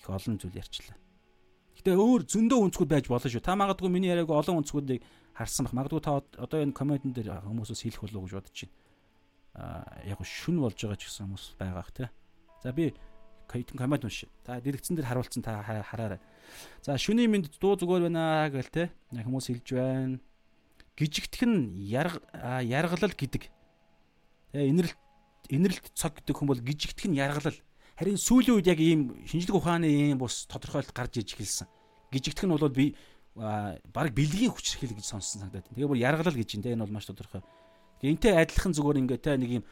S1: Их олон зүйл ярьчлаа. Гэтэ өөр зөндөө өнцгүүд байж болно шүү. Та магадгүй миний яриаг олон өнцгүүдийг харсан бах. Магадгүй та одоо энэ комментэн дээр хүмүүсээс хэлэх болов уу гэж бодож байна. Аа яг шүн болж байгаа ч гэсэн хүмүүс байгаах те. За би коммент уншия. Та дэрэгцэн дээр харуулсан та хараарай. За шүний минь дуу зүгээр байна гэл те. Хүмүүс хэлж байна. Гижигдэх нь яргалал гэдэг. Тэгээ инэрэлт инэрэлт цог гэдэг хүн бол гижигдэх нь яргалал Харин сүүлийн үед яг ийм шинжлэх ухааны ийм бус тодорхойлолт гарч иж эхэлсэн. Гижигдэх нь бол би баг бэлгийн хүч хэрхэл гэж сонссон санагдаад. Тэгээ бүр яргалал гэж энэ бол маш тодорхой. Энтэй адилхан зүгээр ингээ те нэг юм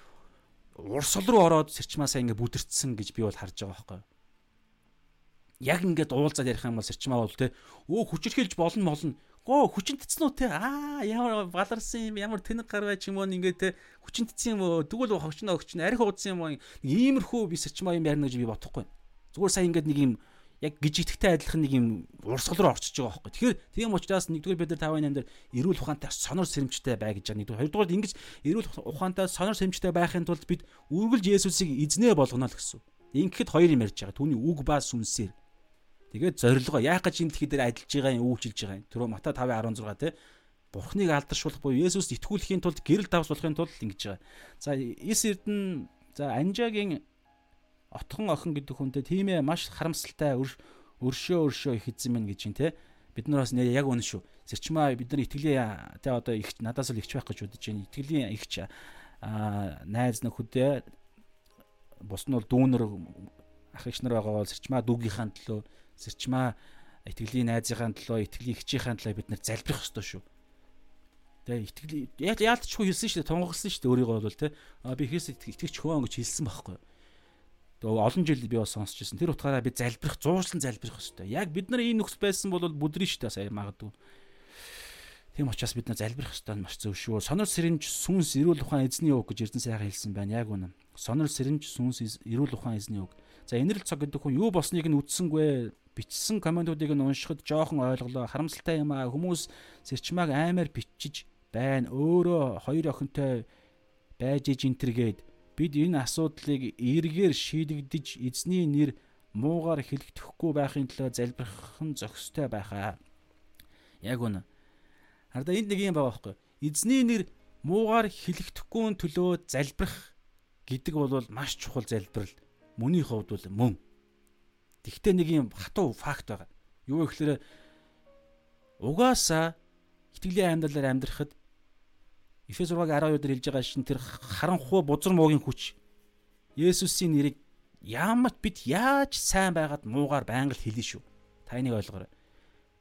S1: урсгал руу ороод сэрчмаасаа ингээ бүдэрчсэн гэж би бол харж байгаа байхгүй. Яг ингээд уулзаад ярих юм бол сэрчмаа бол те өө хүчрхийлж болно молно Гоо хүчин татсан уу те аа ямар баларсан юм ямар тэнэг гарвай ч юм уу ингээд те хүчин татсан юм уу тэгвэл хогчноо хогчноо арх уудсан юм уу иймэрхүү би сэрчмаа юм ярина гэж би бодохгүй. Зүгээр сайн ингээд нэг юм яг гжигдэхтэй адилхан нэг юм урсгал руу орчиж байгаа байхгүй. Тэгэхээр тийм учраас нэгдүгээр бид нар тавын амдэр эрүүл ухаантай сонор сэрэмжтэй бай гэж байгаа. Нэгдүгээр хоёрдугаар ингэж эрүүл ухаантай сонор сэрэмжтэй байхын тулд бид үргэлж Есүсийг эзнээ болгоно л гэсэн. Ингэхэд хоёр юм ярьж байгаа. Түүний үг ба сүнсээр Тэгээд зорилгоо яах гэж энэ дэлхий дээр ажиллаж байгаа юм үйлчилж байгаа юм. Түрүү Мата 5:16 те Бурхныг алдаршуулах буюу Есүст итгүүлэхийн тулд гэрэл давсуулахын тулд ингэж байгаа. За Ис Эрдэнэ за Анжагийн отхон охин гэдэг хүнтэй тийм ээ маш харамсалтай өршөө өршөө их эзэн мэн гэж юм те бид нар бас нэ яг үнэ шүү. Сэрчмаа бид нар итгэлийн те одоо их надаас л ихч байх гэж бодож байна. Итгэлийн ихч а найз нөхөдөө бус нь бол дүүнер ах ич нар байгаа бол сэрчмаа дүүгийнхаа төлөө сэрчмаа итгэлийн найзынхаа төлөө итгэлийн хчийнхаа төлөө бид нэр залбирах ёстой шүү. Тэгээ итгэл яалтчгүй хэлсэн шүү дээ тунгагласан шүү дээ өөрийгөө бол те би Христ итгэгч хөөн гэж хэлсэн байхгүй. Тэгээ олон жил би бас сонсч ирсэн. Тэр утгаараа би залбирах зуурчлан залбирах ёстой. Яг бид нар энэ нөхс байсан бол бүдрийн шүү дээ сая магадгүй. Тийм учраас бид нар залбирах ёстой маш зөв шүү. Сонор сэрэнж сүнс эрүүл ухаан эзний үг гэж Эрдэнэ сайхан хэлсэн байна. Яг үнэ. Сонор сэрэнж сүнс эрүүл ухаан эзний үг. За инэрл цаг гэдэг хүн юу босныг нь үтсэнгүй бичсэн комментуудыг нь уншихад жоохон ойлголоо. Харамсалтай юм аа. Хүмүүс сэрчмааг аймаар бичиж байна. Өөрөө хоёр охинтой байж иж энтергээд бид энэ асуудлыг эргээр шийдэгдэж эзний нэр муугар хэлэгдэхгүй байхын төлөө залбирах нь зохистой байхаа. Яг үнэ. Хараа энд нэг юм байгаа байхгүй. Эзний нэр муугаар хилэгдэхгүй төлөө залбирах гэдэг бол маш чухал залбирал. Мөний хувьд бол мөн. Тэгтээ нэг юм хатуу факт байгаа. Юу гэхээр угаасаа итгэлийн амьдралаар амьдрахад Эфес 6-гийн 12 дээр хэлж байгаа шин тэр харанхуй бузар муугийн хүч Есүсийн нэрийг яамат бид яаж сайн байгаад муугаар байнга л хэлнэ шүү. Та энийг ойлгоорой.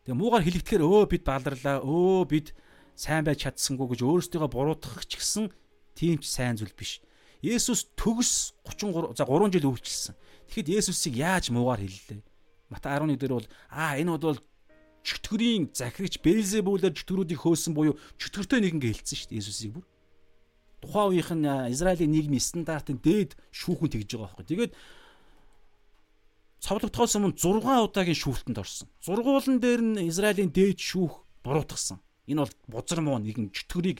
S1: Тэгээ муугаар хэлэгдэхээр өө бид баларлаа, өө бид сайн байж чадсангүй гэж өөрсдийгөө буруутгах ч гэсэн тийм ч сайн зүйл биш. Есүс төгс 33 за 3 жил өвчлсөн. Тэгэхэд Есүсийг яаж муугаар хэллээ? Матай 11 дээр бол аа энэ бол чөтгөрийн захирагч Белзебулээр чөтгөрүүдийг хөөсөн буюу чөтгөртэй нэгэн гэлцсэн шүү дээ Есүсийг бүр. Тухайн үеийнх нь Израилийн нийгмийн стандартын дээд шүүхэн тэгж байгаа байхгүй. Тэгээд цовлогдохоос өмнө 6 удаагийн шүүхтэнд орсон. Зургуулан дээр нь Израилийн дээд шүүх буруутгасан. Энэ бол бузар муу нэгэн чөтгөрийг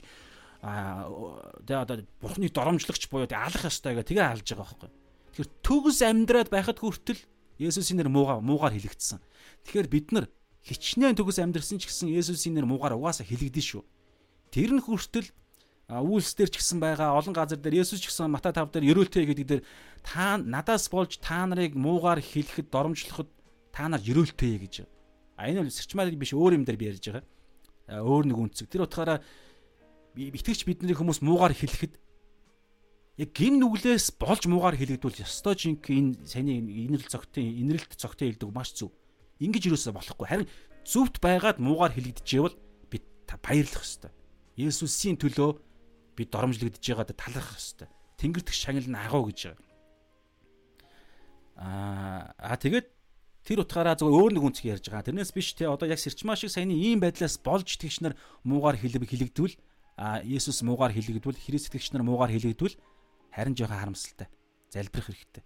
S1: аа одоо бурхны доромжлогч буюу алах ёстой гэх тэгээ алж байгаа байхгүй. Тэгэхээр төгс амьдраад байхад хүртэл Есүсийн нэр муугаар муугаар хэлэгдсэн. Тэгэхээр бид нар хичнээн төгс амьдрсан ч гэсэн Есүсийн нэр муугаар угаасаа хэлэгдэн шүү. Тэр нь хүртэл үйлс дээр ч гэсэн байгаа олон газар дээр Есүс ч гэсэн Матай 5 дээр ерөөлтэй гэдэг дээр та надаас болж та нарыг муугаар хэлэхэд доромжлоход та нар ерөөлтэй гэж. А энэ бол сэрчмаарыг биш өөр юм дээр би ярьж байгаа. Өөр нэг үнцэг. Тэр утгаараа итгэгч бидний хүмүүс муугаар хэлэхэд яг гин нүглээс болж муугаар хэлэгдвэл ёстой жинк энэ саний инэрл цогтын инэрэлт цогтын хэлдэг маш зөв. Ингиж юусаа болохгүй. Харин зөвхт байгаад муугаар хэлэгдэжээвэл бид баярлах ёстой. Есүсийн төлөө бид доромжлогдож байгаадаа талархах хэвээр. Тэнгэрдэх шагнал нь агуу гэж байгаа. Аа а тэгээд тэр утгаараа зөв өөр нэг үнцгийг ярьж байгаа. Тэрнээс биш те одоо яг сэрчмаа шиг саяны ийм байдлаас болж итгэгч нар муугаар хэлбэг хэлэгдвэл а Есүс муугаар хэлэгдвэл Христ итгэгч нар муугаар хэлэгдвэл харин жоохон харамсалтай. Залбирах хэрэгтэй.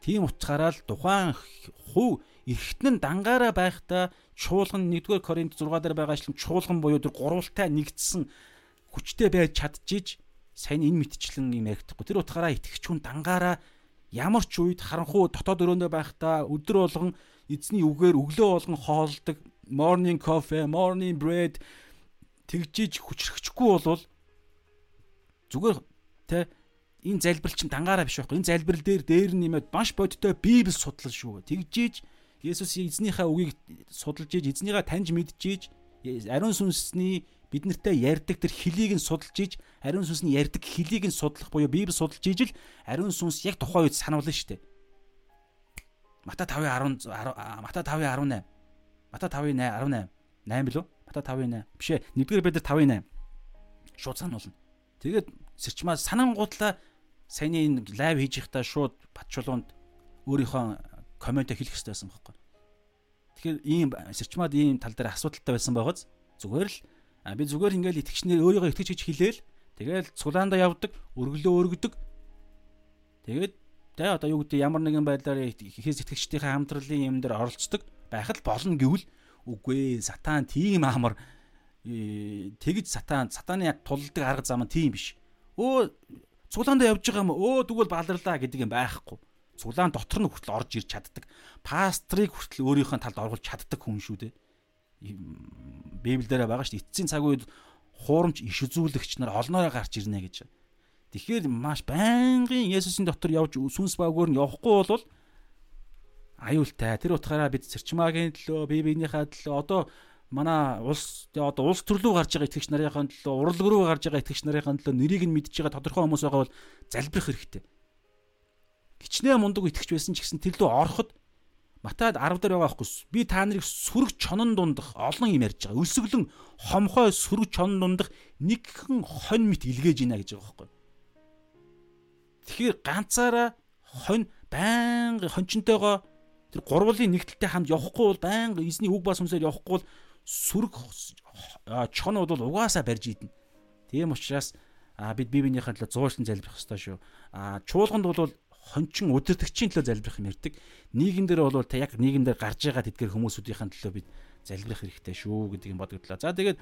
S1: Тийм утгаараа л тухайн хуу эргэтэн дангаараа байхдаа чуулган 1-р Коринт 6 дээр байгаа ашлам чуулган буюу тэр гурвалтай нэгдсэн хүчтэй байж чадчихж сайн энэ мэтчлэн юм яригдахгүй. Тэр утгаараа итгэгч хүн дангаараа ямар ч үед харанхуу дотоод өрөөндөө байхдаа өдөр болгон эзний үгээр өглөө болгон хоолдог morning coffee, morning bread тэгжиж хүчрхчихгүй болвол зүгээр тэ энэ залбирал чинь дангаараа биш байхгүй. Энэ залбирал дээр дээр нэмээд маш бодиттой Библи судлал шүү. Тэгжиж Есүс эзнийхээ үгийг судалж иж эзнийгээ таньж мэдчихэж ариун сүнсний бид нартай ярьдаг тэр хөлийг нь судалж иж ариун сүнс нь ярьдаг хөлийг нь судлах буюу Библи судалж ижил ариун сүнс яг тухайн үед сануулна шүү дээ. Мата 5:10 Мата 5:18 Мата 5:18 8 билүү? Мата 5:8 биш ээ. 1-р Петр 5:8 шууд сануулна. Тэгээд сэрчмаа санангуудлаа саяны энэ лайв хийж байхдаа шууд батчулуунд өөрийнхөө коммент хэлэх хэрэгтэй байсан байхгүй. Тэгэхээр ийм сэрчмаад ийм тал дээр асуудалтай байсан байгааз зүгээр л би зүгээр ингээл итгэгчнэр өөрийгөө итгэж гэж хэлээл тэгэл цулаанда явдаг, өргөлөө өргөдөг. Тэгээд тэ одоо юу гэдэг ямар нэгэн байдлаар ихээс итгэгчдийнхээ хамтралын юм дээр оролцдог байхад болно гэвэл үгүй сатан тийм амар тэгж сатан сатаны яг тулдаг арга зам нь тийм биш. Өө цулаанда явж байгаа юм өө тэгвэл баларлаа гэдэг юм байхгүй. Цулаан дотор нь хүртэл орж ирж чаддаг. Пастрыг хүртэл өөрийнхөө талд оруулж чаддаг хүн шүү дээ. Библиэлд байгаа шүү дээ. Эцсийн цаг үед хуурамч иш үзүүлэгч нар олноороо гарч ирнэ гэж. Тэгэхээр маш байнгын Есүсийн дотор явж сүнс багөөр нь явахгүй бол аюултай. Тэр утгаараа бид цэрчмаагийн төлөө, бие биенийхээ төлөө одоо манай улс одоо улс төрлөө гарч байгаа итгэгч нарын төлөө, урлаг руу гарч байгаа итгэгч нарын төлөө нэрийг нь мэдж байгаа тодорхой хүмүүс байгаа бол залбирах хэрэгтэй. Хичнээн мундаг итгэгч байсан ч гэсэн тэр лөө ороход Матад 10 дээр байгаа байхгүй. Би та нарыг сүрэг чонон дундах олон юм ярьж байгаа. Өлсгөлэн хомхой сүрэг чонон дундах нэгхэн хонь мэт илгээж ийна гэж байгаа байхгүй. Тэгэхээр ганцаараа хонь байнга хончонтойгоо тэр гурвлын нэгдэлтэй хамт явахгүй бол байнга эзний үг ба сүнсээр явахгүй бол сүрэг чон бол угаасаа барьж идэнэ. Тийм учраас бид бие биенийхээ төлөө зуурсан залбирах хэрэгтэй шүү. Чуулганд бол хончин удирдахчийн төлөө залбирах юм ярьдаг. Нийгэм дээр бол та яг нийгэм дээр гарч байгаа тэдгээр хүмүүсүүдийн төлөө бид залбирах хэрэгтэй шүү гэдэг юм бодогдлоо. За тэгээд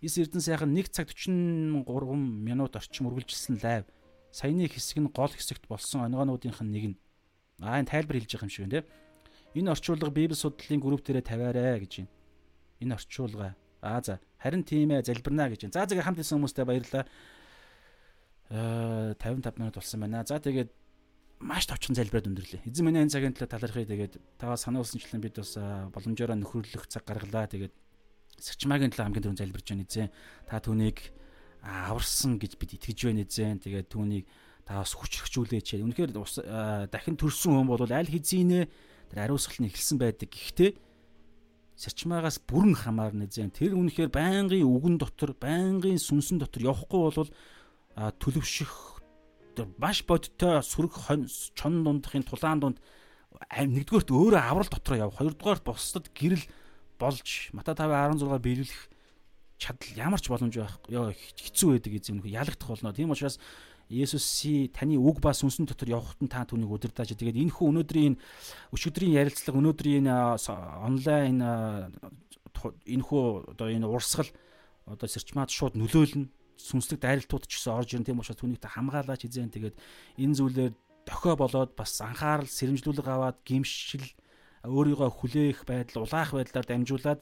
S1: Ис Эрдэнэ сайхан 1 цаг 43 минут орчим үргэлжилсэн лайв. Саяны хэсэг нь гол хэсэгт болсон оногоонуудынх нь нэг нь. Аа энэ тайлбар хэлж байгаа юм шиг байна те. Энэ орчуулга Библи судлалын групп дээрээ тавиарай гэж байна. Энэ орчуулга. Аа за харин тийм ээ залбирна гэж. За тэгээ хамт исэн хүмүүстээ баярлалаа. Аа 55 минут болсон байна. За тэгээд маш товчхон залбираад өндөрлөө. Эзэн миний энэ цагийн төлөө талархъя. Тэгээд таваа сануулсанчлан бид бас боломжоор нөхөрлөх цаг гаргалаа. Тэгээд сэрчмаагийн төлөө хамгийн түрүүнд залбирж байна эзэн. Та түүнийг аварсан гэж бид итгэж байна эзэн. Тэгээд түүнийг та бас хүчрхжүүлээч. Үнэхээр дахин төрсөн хүн бол аль хэзээ тэр ариусгал нь эхэлсэн байдаг. Гэхдээ сэрчмаагаас бүрэн хамаарна эзэн. Тэр үнэхээр байнгын үгэн дотор, байнгын сүнсэн дотор явахгүй бол төлөвшөх маш бодтой сүрэг чон дундахын тулаан дунд нэгдүгээрт өөрөө аврал дотроо яв. Хоёрдугаарт бусдад гэрэл болж Мата 5:16 биелүүлэх чадал ямар ч боломж байх ёо хэцүү байдаг эзэм нөх ялагдах болно. Тийм учраас Есүсийн таны үг ба сүнсэн дотор явахад нь та түүнийг удирдах. Тэгээд энэ хүү өнөөдрийн өчигдрийн ярилцлага өнөөдрийн онлайн энэ хүү одоо энэ урсгал одоо сэрчмаад шууд нөлөөлнө. Сүнслэг дайралтууд ч гэсэн орж ирэн тийм учраас түүнийг та хамгаалаач эзэн тэгээд энэ зүйлээр дохио болоод бас анхаарал сэрэмжлүүлэг аваад гимшил өөрийгөө хүлээх байдал улаах байдлаар дамжуулаад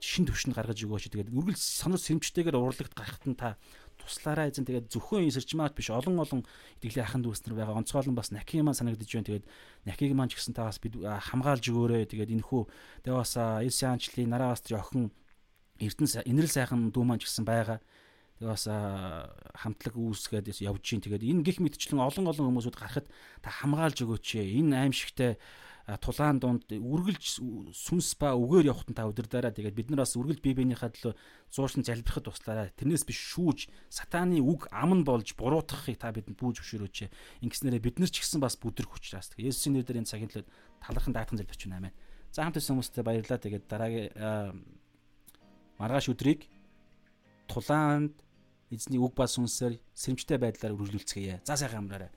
S1: шин төвшөнд гаргаж өгөөч. Тэгээд үргэлж санал сэрэмжтэйгээр урлагт гарахт нь та туслаараа эзэн. Тэгээд зөвхөн сэржмаат биш олон олон итгэлийн ахын дүүс нар байгаа. Онцгойлон бас нахиг маань санагдаж байна. Тэгээд нахиг маань ч гэсэн та бас бид хамгаалж өгөөрэй. Тэгээд энэ хүү тэгээд бас Элсианчлын нараа бастрын охин Эрдэнэ инэрл сайхан дүү маань ч гэсэн байгаа. Тэгээ бас хамтлаг үүсгээд явж гин. Тэгээд энэ гих мэдчлэн олон олон хүмүүсүүд гарахад та хамгаалж өгөөч. Энэ аимшигтай тулаан дунд үргэлж сүнс ба үгээр явахтан та өдөрдөрөө тэгээд бид нар бас үргэлж бие биенийхээ төлөө зууршин залбирахад туслаарай. Тэрнээс биш шүүж сатааны үг ам нь болж буруутгахыг та бидэнд бүүж өгшөрөөч. Ингэснээрээ бид нар ч гэсэн бас бүдрэх хүчраас. Есүсийн нэрээр энэ цагийн төлөө талархан даатхан залбирч байна. Амен. За хамт ирсэн хүмүүстээ баярлалаа. Тэгээд дараагийн маргааш өдрийг тулаанд эзний үг ба сүнсээр сэрэмжтэй байдлаар үргэлжлүүлцгээе. За сайхан амраарай.